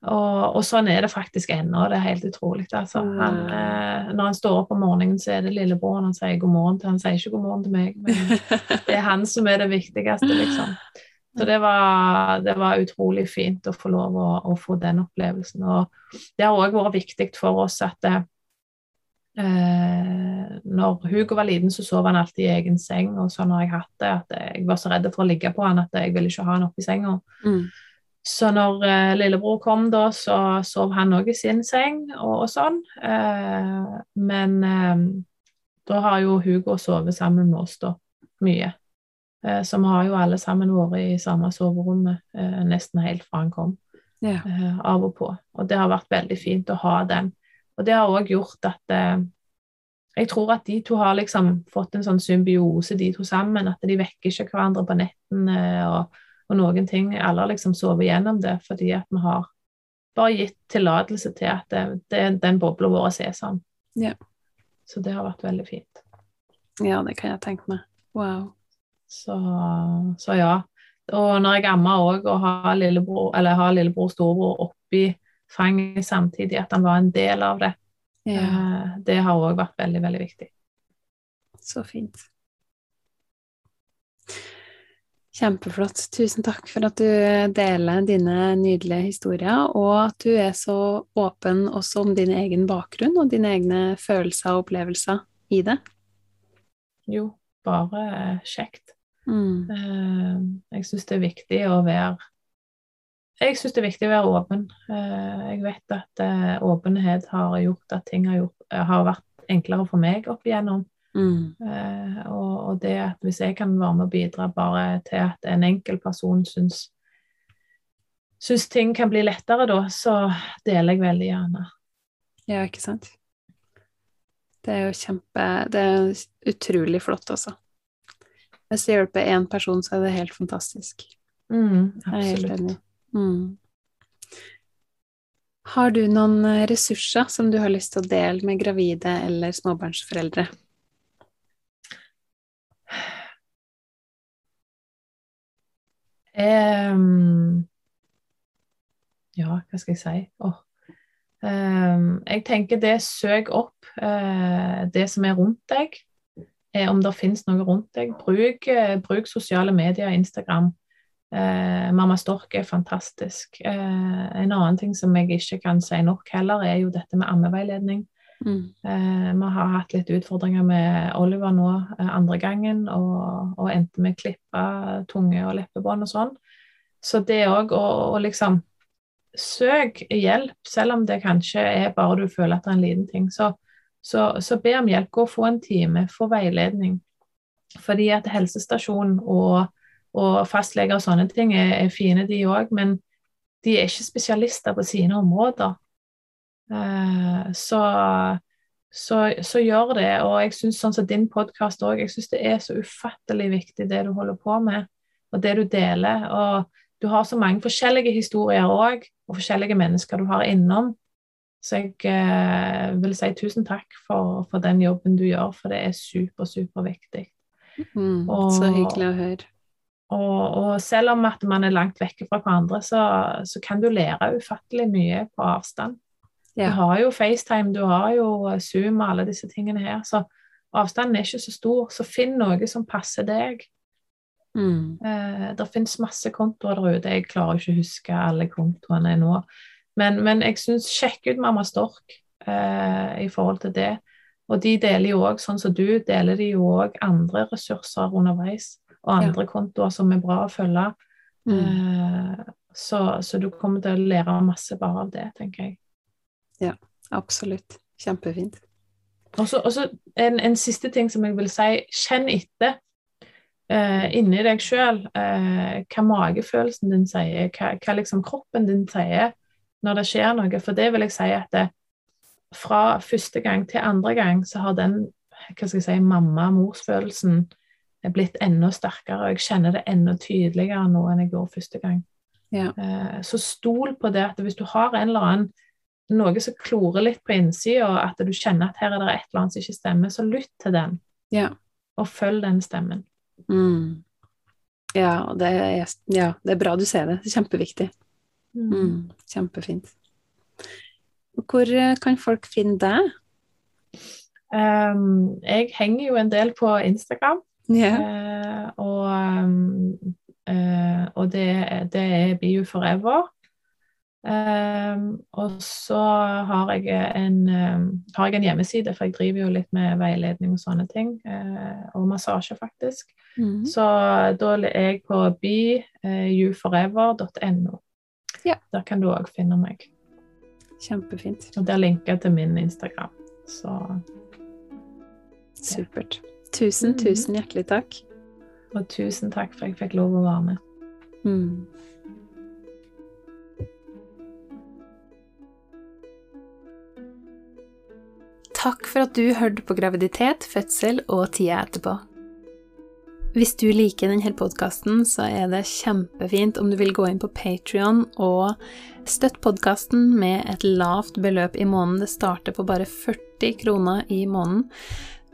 og, og, sånn er det faktisk ennå. Det er helt utrolig. Altså. Han, eh, når han står opp om morgenen, så er det lillebroren han sier god morgen til. Han sier ikke god morgen til meg, men <laughs> det er han som er det viktigste, liksom. Så det var, det var utrolig fint å få lov å, å få den opplevelsen. Og det har òg vært viktig for oss at eh, når Hugo var liten, så sov han alltid i egen seng, og sånn har jeg hatt det. At jeg var så redd for å ligge på han at jeg ville ikke ha han oppi senga. Mm. Så når eh, lillebror kom, da, så sov han òg i sin seng og, og sånn. Eh, men eh, da har jo Hugo sovet sammen med oss, da, mye. Eh, så vi har jo alle sammen vært i samme soverommet eh, nesten helt fra han kom, ja. Av og på. Og det har vært veldig fint å ha den. Og det har òg gjort at jeg tror at de to har liksom fått en sånn symbiose, de to sammen. At de vekker ikke hverandre på nettene. og og noen ting Alle har liksom sovet gjennom det fordi at vi har bare gitt tillatelse til at det, det, den bobla vår er sånn. Ja. Så det har vært veldig fint. Ja, det kan jeg tenke meg. Wow. Så, så ja. Og når jeg ammer òg, og har lillebror, eller har lillebror og storebror oppi fanget samtidig, at han var en del av det, Ja, eh, det har òg vært veldig, veldig viktig. så fint. Kjempeflott. Tusen takk for at du deler dine nydelige historier, og at du er så åpen også om din egen bakgrunn og dine egne følelser og opplevelser i det. Jo, bare eh, kjekt. Mm. Eh, Jeg syns det er viktig å være Jeg syns det er viktig å være åpen. Eh, Jeg vet at eh, åpenhet har gjort at ting har, gjort, har vært enklere for meg opp igjennom. Mm. Eh, og, og det at hvis jeg kan være med å bidra bare til at en enkel person syns, syns ting kan bli lettere da, så deler jeg veldig gjerne. Ja, ikke sant? Det er jo kjempe Det er utrolig flott, altså. Hvis det hjelper én person, så er det helt fantastisk. Mm, Jeg er helt absolutt. enig. Mm. Har du noen eh, ressurser som du har lyst til å dele med gravide eller småbarnsforeldre? Um, ja, hva skal jeg si? Oh. Um, jeg tenker det søk opp uh, det som er rundt deg, eh, om det finnes noe rundt deg. Bruk, uh, bruk sosiale medier, Instagram. Eh, Mamma Stork er fantastisk. Eh, en annen ting som jeg ikke kan si nok heller, er jo dette med ammeveiledning. Mm. Eh, vi har hatt litt utfordringer med Oliver nå eh, andre gangen, og, og endte med klippe tunge og leppebånd og sånn. Så det òg å, liksom Søk hjelp, selv om det kanskje er bare du føler at det er en liten ting. Så, så, så be om hjelp. Gå og få en time, få veiledning. Fordi at helsestasjon og, og fastleger og sånne ting er, er fine, de òg, men de er ikke spesialister på sine områder. Eh, så, så, så gjør det. Og jeg syns sånn som din podkast òg, jeg syns det er så ufattelig viktig det du holder på med, og det du deler. Og du har så mange forskjellige historier òg, og forskjellige mennesker du har innom. Så jeg eh, vil si tusen takk for, for den jobben du gjør, for det er super, superviktig. Mm. Og- Så hyggelig å høre. Og, og selv om at man er langt vekke fra hverandre, så, så kan du lære ufattelig mye på avstand. Du har jo FaceTime, du har jo Zoom og alle disse tingene her, så avstanden er ikke så stor. Så finn noe som passer deg. Mm. Eh, det finnes masse kontoer der ute. Jeg klarer ikke å huske alle kontoene nå. Men, men jeg syns sjekk ut Mamma Stork eh, i forhold til det. Og de deler jo òg, sånn som du, deler de jo òg andre ressurser underveis. Og andre kontoer som er bra å følge. Mm. Eh, så, så du kommer til å lære masse bare av det, tenker jeg. Ja, Absolutt. Kjempefint. Og så en, en siste ting som jeg vil si. Kjenn etter eh, inni deg sjøl eh, hva magefølelsen din sier, hva, hva liksom kroppen din sier når det skjer noe. For det vil jeg si at det, fra første gang til andre gang så har den hva skal jeg si, mamma-morsfølelsen blitt enda sterkere. Og jeg kjenner det enda tydeligere nå enn jeg gjorde første gang. Ja. Eh, så stol på det at hvis du har en eller annen noe som klorer litt på innsida, og at du kjenner at her er det et eller annet som ikke stemmer, så lytt til den, Ja. og følg den stemmen. Mm. Ja, og det er, ja, det er bra du ser det. Det er kjempeviktig. Mm. Kjempefint. Hvor eh, kan folk finne deg? Um, jeg henger jo en del på Instagram, Ja. eh, og, um, eh, og det, det er You Forever. Um, og så har jeg, en, um, har jeg en hjemmeside, for jeg driver jo litt med veiledning og sånne ting. Uh, og massasje, faktisk. Mm. Så da er jeg på beyouforever.no. Ja. Der kan du òg finne meg. Kjempefint. Og der linker jeg til min Instagram. Så Supert. Tusen, Mhm. tusen hjertelig takk. Og tusen takk for at jeg fikk lov å være med. Mm. Takk for at du hørte på graviditet, fødsel og tida etterpå. Hvis du liker denne podkasten, så er det kjempefint om du vil gå inn på Patrion og støtte podkasten med et lavt beløp i måneden. Det starter på bare 40 kroner i måneden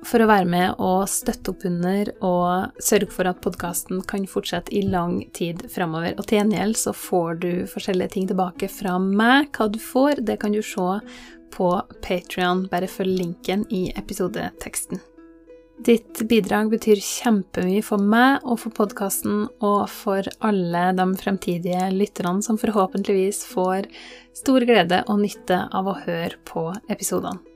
for å være med og støtte opp under og sørge for at podkasten kan fortsette i lang tid framover. Og til gjengjeld så får du forskjellige ting tilbake fra meg. Hva du får, det kan du se på Patrion. Bare følg linken i episodeteksten. Ditt bidrag betyr kjempemye for meg og for podkasten og for alle de fremtidige lytterne som forhåpentligvis får stor glede og nytte av å høre på episodene.